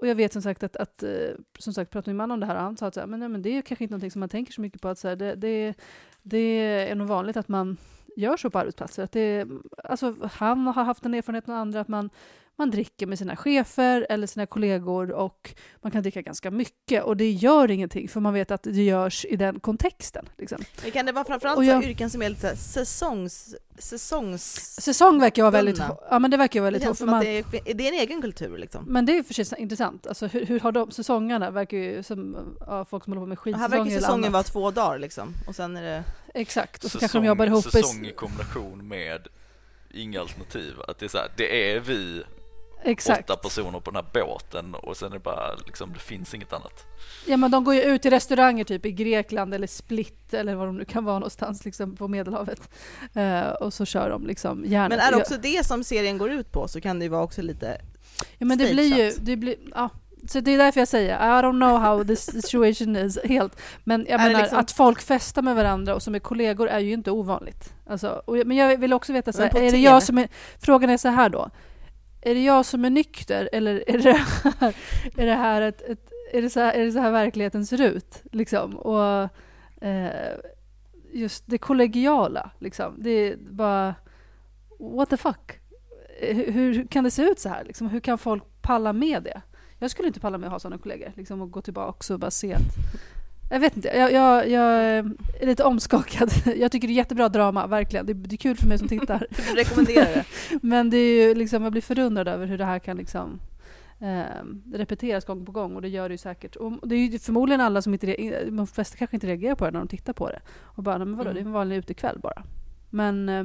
och jag vet som sagt att, att eh, som sagt pratade min man om det här och han sa att så här, men, nej, men det är kanske inte någonting som man tänker så mycket på att så här, det, det, det är nog vanligt att man gör så på arbetsplatser. Att det, alltså, han har haft en erfarenhet med andra att man, man dricker med sina chefer eller sina kollegor och man kan dricka ganska mycket och det gör ingenting för man vet att det görs i den kontexten. Liksom. Men kan det vara framförallt här jag- yrken som är lite så här säsongs... säsongs... Säsong verkar ju vara väldigt, ja men det verkar ju Det väldigt att man, det är, är det en egen kultur liksom. Men det är för sig intressant. Alltså, hur, hur har de säsongerna? verkar ju som ja, folk som håller på med Här skidsäsonger verkar säsongen vara två dagar liksom, och sen är det... Exakt, och så kanske de jobbar ihop. i- säsong i kombination med inga alternativ. Att det är så här, det är vi Exakt. åtta personer på den här båten och sen är det bara liksom, det finns inget annat. Ja men de går ju ut till restauranger typ i Grekland eller Split eller vad de nu kan vara någonstans liksom på Medelhavet. Eh, och så kör de liksom järnet. Men är det också det som serien går ut på så kan det ju vara också lite... Ja men det blir ju, det blir, ja. Så det är därför jag säger, I don't know how this situation is helt. Men jag Är menar liksom- att folk festar med varandra och som är kollegor är ju inte ovanligt. Alltså, och, jag- men jag vill också veta, så här, är det jag som är, frågan är så här då. Är det jag som är nykter eller är det här, är det här, ett, ett, är det så här, är det så här verkligheten ser ut? Liksom? Och eh, just det kollegiala, liksom. det är bara what the fuck? Eh, hur, hur kan det se ut så här? Liksom, hur kan folk palla med det? Jag skulle inte palla med att ha sådana kollegor. Liksom, och gå tillbaka och bara se att... Jag vet inte, jag, jag, jag är lite omskakad. Jag tycker det är jättebra drama, verkligen. Det, det är kul för mig som tittar. Du rekommenderar det? Men det är ju liksom, jag blir förundrad över hur det här kan liksom, eh, repeteras gång på gång och det gör det ju säkert. Och det är ju förmodligen alla som inte, de flesta kanske inte reagerar på det när de tittar på det. Och bara, "Nej, men vadå, Mm. det är en vanlig utekväll bara. Men eh,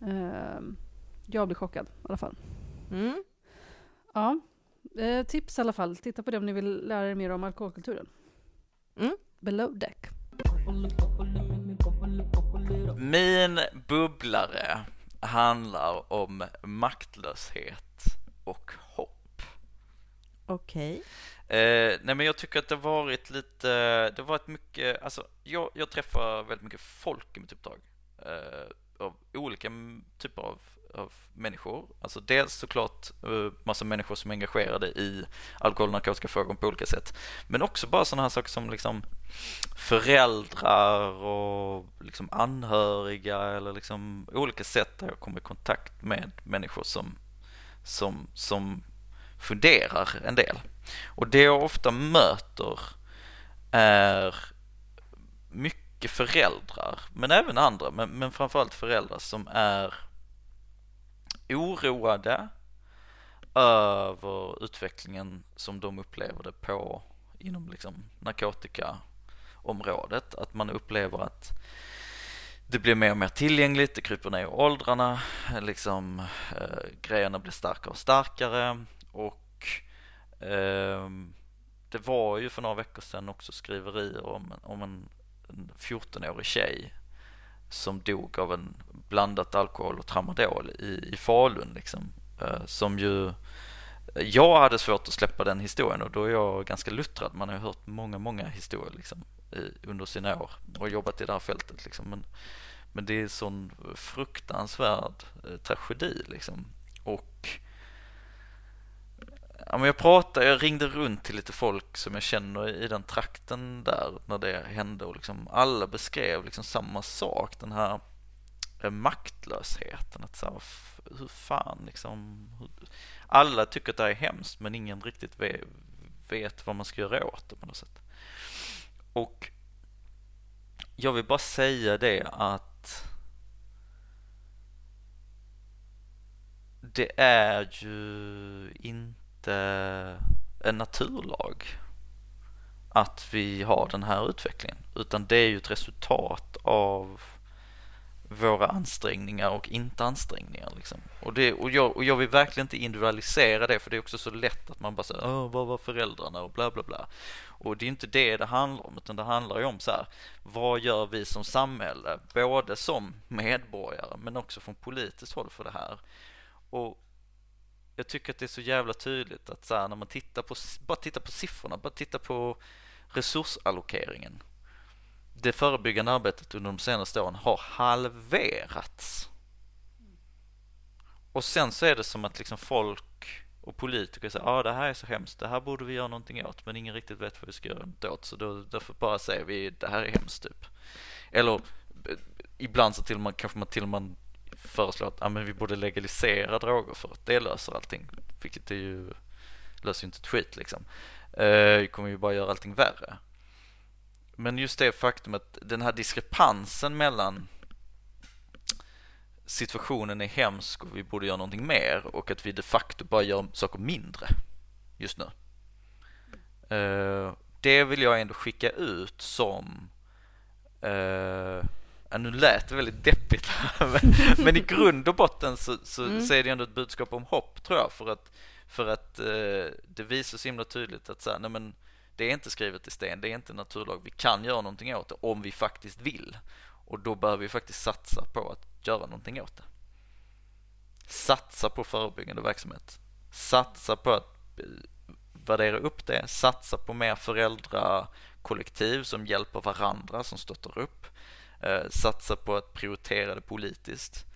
eh, jag blir chockad i alla fall. Mm. Ja, eh, tips i alla fall. Titta på det om ni vill lära er mer om alkoholkulturen. Mm. Below deck. Min bubblare handlar om maktlöshet och hopp. Okej. Eh, nej men jag tycker att det varit lite, det har varit mycket, alltså jag, jag träffar väldigt mycket folk i mitt uppdrag. Eh, av olika typer av, av människor. Alltså dels såklart eh, massa människor som är engagerade i alkohol och narkotikafrågor på olika sätt. Men också bara sådana här saker som liksom föräldrar och liksom anhöriga eller liksom olika sätt där jag kommer i kontakt med människor som, som, som funderar en del. Och det jag ofta möter är mycket föräldrar, men även andra, men, men framförallt föräldrar som är oroade över utvecklingen som de upplever det på inom liksom narkotikaområdet. Att man upplever att det blir mer och mer tillgängligt, det kryper ner i åldrarna, liksom eh, grejerna blir starkare och starkare och eh, det var ju för några veckor sedan också skriverier om, om en, en 14-årig tjej som dog av en blandat alkohol och tramadol i, i Falun liksom. Eh, som ju jag hade svårt att släppa den historien och då är jag ganska luttrad. Man har ju hört många, många historier liksom, i, under sina år och jobbat i det här fältet. Liksom. Men, men det är sån fruktansvärd eh, tragedi liksom. Och ja, men jag pratade, jag ringde runt till lite folk som jag känner i den trakten där när det hände och liksom alla beskrev liksom samma sak. Den här eh, maktlösheten. Att så här, hur fan liksom, hur, alla tycker att det här är hemskt men ingen riktigt vet, vet vad man ska göra åt det på något sätt. Och jag vill bara säga det att det är ju inte Eh, en naturlag att vi har den här utvecklingen. Utan det är ju ett resultat av våra ansträngningar och inte ansträngningar liksom. och, det, och, jag, och jag vill verkligen inte individualisera det för det är också så lätt att man bara säger Åh, vad var föräldrarna? och bla bla bla. Och det är inte det det handlar om utan det handlar ju om så här vad gör vi som samhälle både som medborgare men också från politiskt håll för det här? Och jag tycker att det är så jävla tydligt att så här, när man tittar på, bara tittar på siffrorna, bara tittar på resursallokeringen. Det förebyggande arbetet under de senaste åren har halverats. Och sen så är det som att liksom folk och politiker säger ja ah, det här är så hemskt, det här borde vi göra någonting åt men ingen riktigt vet vad vi ska göra något åt så då, därför bara säger vi det här är hemskt typ. Eller ibland så till och med, kanske man till och med föreslår att ah, men vi borde legalisera droger för att det löser allting. Vilket är ju löser ju inte ett skit liksom. Eh, det kommer ju bara göra allting värre. Men just det faktum att den här diskrepansen mellan situationen är hemsk och vi borde göra någonting mer och att vi de facto bara gör saker mindre just nu. Eh, det vill jag ändå skicka ut som eh, Ja, nu lät det väldigt deppigt men, men i grund och botten så, så, Mm. så är det ändå ett budskap om hopp tror jag för att, för att eh, det visar så himla tydligt att så här, nej, men det är inte skrivet i sten, det är inte naturlag, vi kan göra någonting åt det om vi faktiskt vill. Och då behöver vi faktiskt satsa på att göra någonting åt det. Satsa på förebyggande verksamhet, satsa på att eh, värdera upp det, satsa på mer föräldrakollektiv som hjälper varandra, som stöttar upp Eh, satsa på att prioritera det politiskt.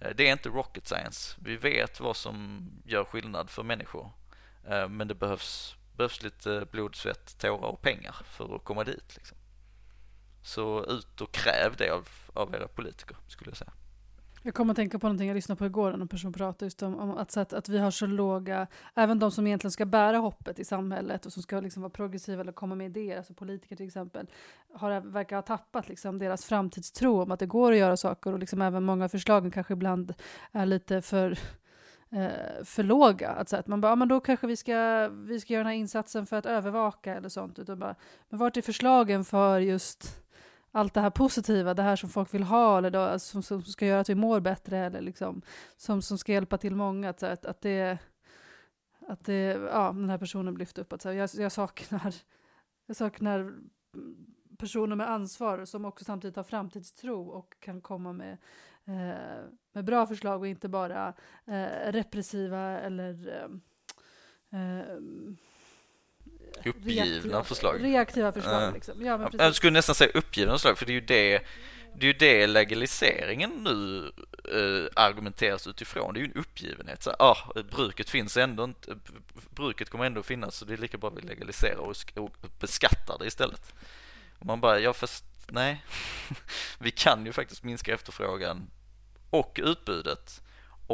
Eh, det är inte rocket science. Vi vet vad som gör skillnad för människor. Eh, men det behövs, behövs lite blod, svett, tårar och pengar för att komma dit. Liksom. Så ut och kräv det av, av era politiker, skulle jag säga. Jag kommer att tänka på någonting jag lyssnade på igår, en person pratade just om, om att, så att, att vi har så låga, även de som egentligen ska bära hoppet i samhället och som ska liksom vara progressiva eller komma med idéer, alltså politiker till exempel, har, verkar ha tappat liksom deras framtidstro om att det går att göra saker och liksom även många av förslagen kanske ibland är lite för eh, för låga. Att, så att man bara, ja, men då kanske vi ska, vi ska göra den här insatsen för att övervaka eller sånt. Utan bara, men vart är förslagen för just allt det här positiva, det här som folk vill ha, eller då, alltså, som, som ska göra att vi mår bättre, eller liksom, som, som ska hjälpa till många. Att, att, att, det, att det, ja, den här personen lyfte upp att så här, jag, jag saknar, jag saknar personer med ansvar som också samtidigt har framtidstro och kan komma med, eh, med bra förslag och inte bara eh, repressiva eller eh, eh Uppgivna förslag. Reaktiva förslag uh, liksom. Ja, men precis. Jag skulle nästan säga uppgivna förslag för det är ju det det är ju det legaliseringen nu eh, argumenteras utifrån. Det är ju en uppgivenhet. Så, ah, bruket finns ändå inte, bruket kommer ändå finnas så det är lika bra att vi legaliserar och, och beskattar det istället. Och man bara, ja fast nej, vi kan ju faktiskt minska efterfrågan och utbudet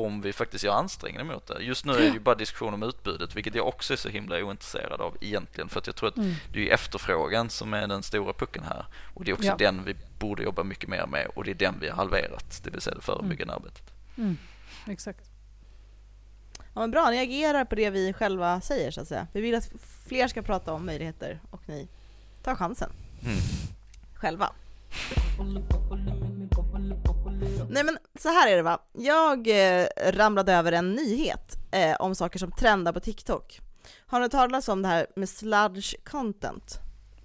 om vi faktiskt gör ansträngningar mot det. Just nu är det ju bara diskussion om utbudet, vilket jag också är så himla ointresserad av egentligen, för att jag tror att mm. det är efterfrågan som är den stora pucken här och det är också ja. den vi borde jobba mycket mer med och det är den vi har halverat, det vill säga det förebyggande mm. arbetet. Mm. Exakt. Ja, men bra, ni agerar på det vi själva säger så att säga. Vi vill att fler ska prata om möjligheter och ni tar chansen. Mm. Själva. Nej men så här är det va, jag eh, ramlade över en nyhet eh, om saker som trendar på TikTok. Har ni talat om det här med sludge content?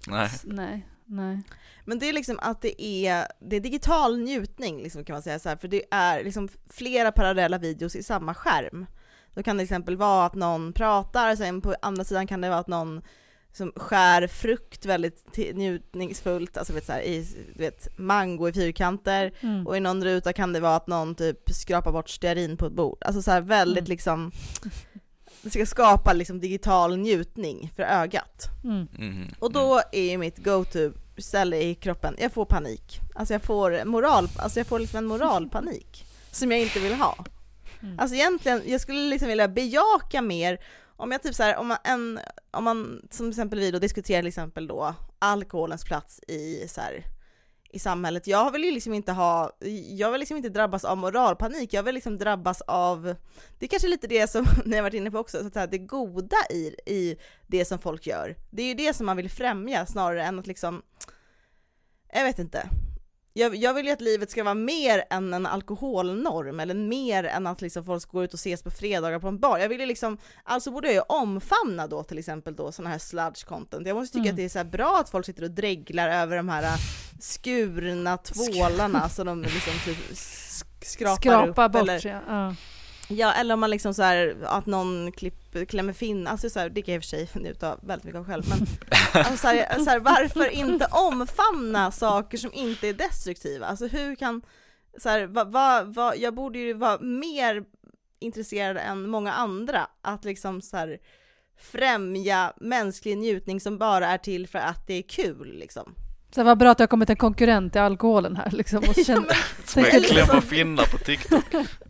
Nej. Nej. Nej. Men det är liksom att det är, det är digital njutning liksom kan man säga så här, för det är liksom flera parallella videos i samma skärm. Då kan det till exempel vara att någon pratar, sen på andra sidan kan det vara att någon som skär frukt väldigt njutningsfullt, alltså vet, så här, i du vet, mango i fyrkanter mm. och i någon ruta kan det vara att någon typ skrapar bort stearin på ett bord. Alltså så här, väldigt mm. liksom, det ska skapa liksom digital njutning för ögat. Mm. mm. Och då är ju mitt go-to ställe i kroppen, jag får panik. Alltså jag får moral, alltså jag får liksom en moralpanik som jag inte vill ha. Mm. Alltså egentligen, jag skulle liksom vilja bejaka mer om jag typ så här, om man, en, om man som exempel vi då diskuterar till exempel då alkoholens plats i så här, i samhället. Jag vill ju liksom inte ha, jag vill liksom inte drabbas av moralpanik, jag vill liksom drabbas av, det är kanske lite det som ni har varit inne på också, så att säga, det goda i, i det som folk gör. Det är ju det som man vill främja snarare än att liksom, jag vet inte, jag, jag, vill ju att livet ska vara mer än en alkoholnorm, eller mer än att liksom folk går ut och ses på fredagar på en bar. Jag vill ju liksom, alltså borde jag ju omfamna då till exempel då sådana här sludge content. Jag måste tycka mm. att det är så bra att folk sitter och dreglar över de här äh, skurna tvålarna så de liksom typ skrapar Skrapa upp. bort eller, ja. Ja, eller om man liksom så här, att någon klipp, klämmer fin, alltså så här, det kan jag i och för sig njuta väldigt mycket av själv, men alltså så här, så här, varför inte omfamna saker som inte är destruktiva? Alltså hur kan, så här, va, va, va, jag borde ju vara mer intresserad än många andra att liksom så här, främja mänsklig njutning som bara är till för att det är kul liksom. Så vad bra att det har kommit en konkurrent till alkoholen här liksom. Och känner, ja, som är klämma på TikTok.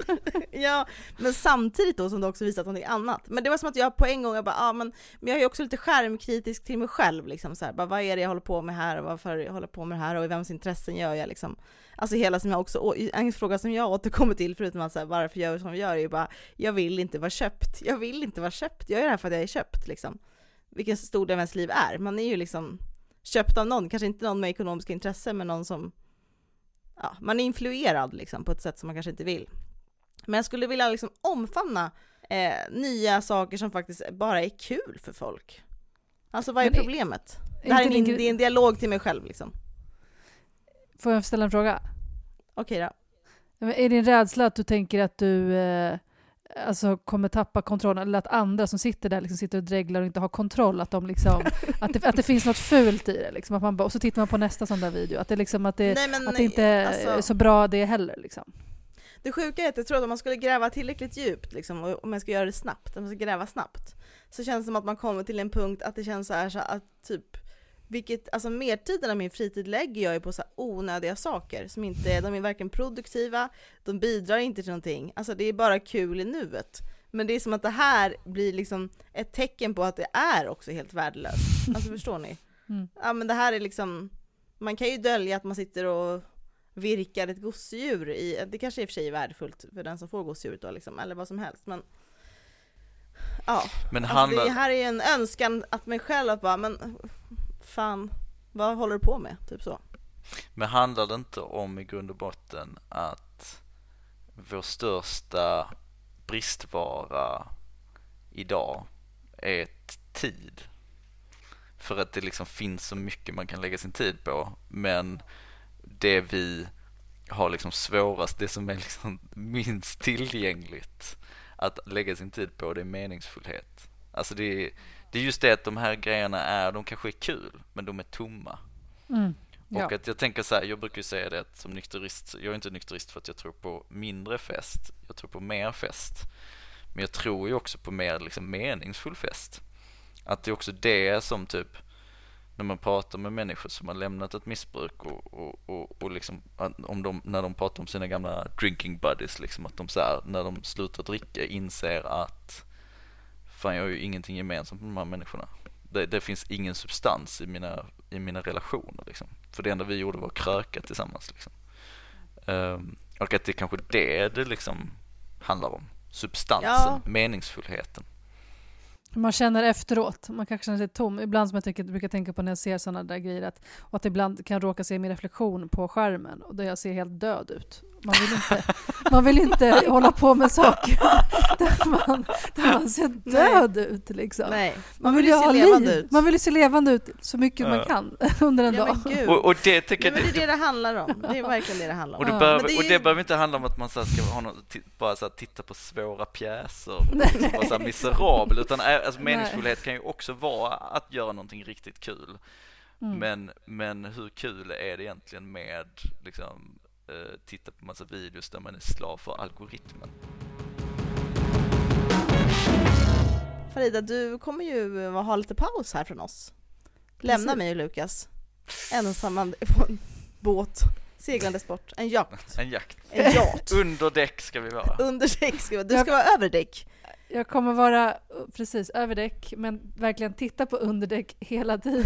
ja, men samtidigt då som det också visat någonting annat. Men det var som att jag på en gång, jag bara, ah, men, men jag är ju också lite skärmkritisk till mig själv liksom så här, bara, vad är det jag håller på med här och varför jag håller på med det här och i vems intressen gör jag liksom. Alltså hela som jag också, en fråga som jag återkommer till förutom att så här, varför gör jag som jag gör är ju bara, jag vill inte vara köpt. Jag vill inte vara köpt, jag gör det här för att jag är köpt liksom. Vilken stor del av ens liv är. Man är ju liksom köpt av någon, kanske inte någon med ekonomiska intressen, men någon som, ja, man är influerad liksom på ett sätt som man kanske inte vill. Men jag skulle vilja liksom omfamna eh, nya saker som faktiskt bara är kul för folk. Alltså vad är men problemet? Är, det här är, min, det är en dialog till mig själv liksom. Får jag ställa en fråga? Okej då. Är din rädsla att du tänker att du eh, alltså, kommer tappa kontrollen, eller att andra som sitter där liksom sitter och dreglar och inte har kontroll, att, de liksom, att, det, att det finns något fult i det. Liksom, att man, och så tittar man på nästa sån där video, att det, liksom, att det, nej, att det inte alltså, är så bra det heller. Liksom. Det sjuka är att jag tror att om man skulle gräva tillräckligt djupt, liksom, och om man ska göra det snabbt, om man ska gräva snabbt, så känns det som att man kommer till en punkt att det känns så här så att typ vilket, alltså mertiden av min fritid lägger jag ju på så onödiga saker som inte, de är varken produktiva, de bidrar inte till någonting, alltså det är bara kul i nuet. Men det är som att det här blir liksom ett tecken på att det är också helt värdelöst. Alltså förstår ni? Mm. Ja men det här är liksom, man kan ju dölja att man sitter och virkar ett gosedjur i, det kanske i och för sig är värdefullt för den som får gosedjuret då liksom, eller vad som helst men Ja, men alltså handlar... det här är ju en önskan att mig själv att bara, men fan, vad håller du på med? Typ så. Men handlar det inte om i grund och botten att vår största bristvara idag är tid? för att det liksom finns så mycket man kan lägga sin tid på. Men det vi har liksom svårast, det som är liksom minst tillgängligt att lägga sin tid på, det är meningsfullhet. Alltså det är, det är just det att de här grejerna är, de kanske är kul, men de är tomma. Mm. Ja. Och att jag tänker så här, jag brukar ju säga det som nykterist, jag är inte nykterist för att jag tror på mindre fest, jag tror på mer fest. Men jag tror ju också på mer liksom meningsfull fest. Att det är också det som typ, när man pratar med människor som har lämnat ett missbruk och, och, och, och liksom, om de, när de pratar om sina gamla drinking buddies, liksom att de så här, när de slutar dricka inser att fan jag har ju ingenting gemensamt med de här människorna. Det, det finns ingen substans i mina, i mina relationer liksom. För det enda vi gjorde var att kröka tillsammans liksom. Ehm, och att det kanske det det liksom handlar om. Substansen, Ja. meningsfullheten. Man känner efteråt, man kanske känner sig tom. Ibland som jag tycker, brukar tänka på när jag ser sådana där grejer, att, och att ibland kan råka se min reflektion på skärmen och där jag ser helt död ut. Man vill inte, man vill inte hålla på med saker där man, där man ser död ut. Liksom. Nej, Man vill ju se ha levande liv. ut. Man vill ju se levande ut så mycket man Ja. kan under en Ja dag. men gud. Och, och det Ja, tycker men det är jag, det det handlar om. Det är verkligen det det handlar och om. det, Ja. behöver, det är och det behöver inte handla om att man så här ska ha något, ti- bara så här, titta på svåra pjäser och vara så här miserabel, utan alltså, Nej. meningsfullhet kan ju också vara att göra någonting riktigt kul. Mm. Men, men hur kul är det egentligen med liksom, eh, titta på massa videos där man är slav för algoritmen? Farida, du kommer ju ha lite paus här från oss. Lämna Precis. mig och Lukas ensamma på en båt, seglandes bort, en jakt, En jakt. en yacht. Under däck ska vi vara. Under däck ska vara, du ska vara över däck. Jag kommer vara precis över däck, men verkligen titta på underdäck hela tiden.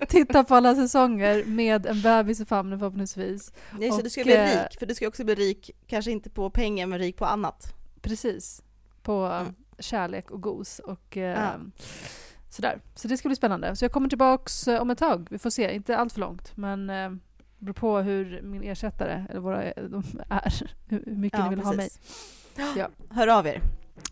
titta på alla säsonger med en bebis i famnen förhoppningsvis. Nej, så Och, du ska bli eh, rik, för du ska också bli rik, kanske inte på pengar, men rik på annat. Precis. På uh, Mm. kärlek och gos och uh, Ja. sådär. Så det ska bli spännande. Så jag kommer tillbaks om ett tag. Vi får se, inte allt för långt. Men uh, beror på hur min ersättare, eller våra de är, hur mycket Ja, ni vill ha mig. Ja. Hör av er.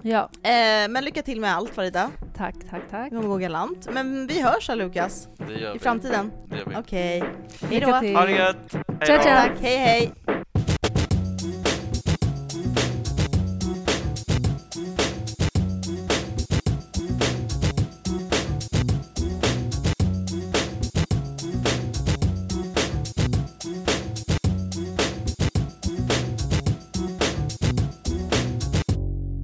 Ja, Eh, men lycka till med allt Farida, tack, tack, tack. det kommer gå galant. Men vi hörs då Lukas, Det gör i vi. framtiden. Det gör vi. Okej, hej Lycka då. Ha det gött! Hej då. Tack, hej hej.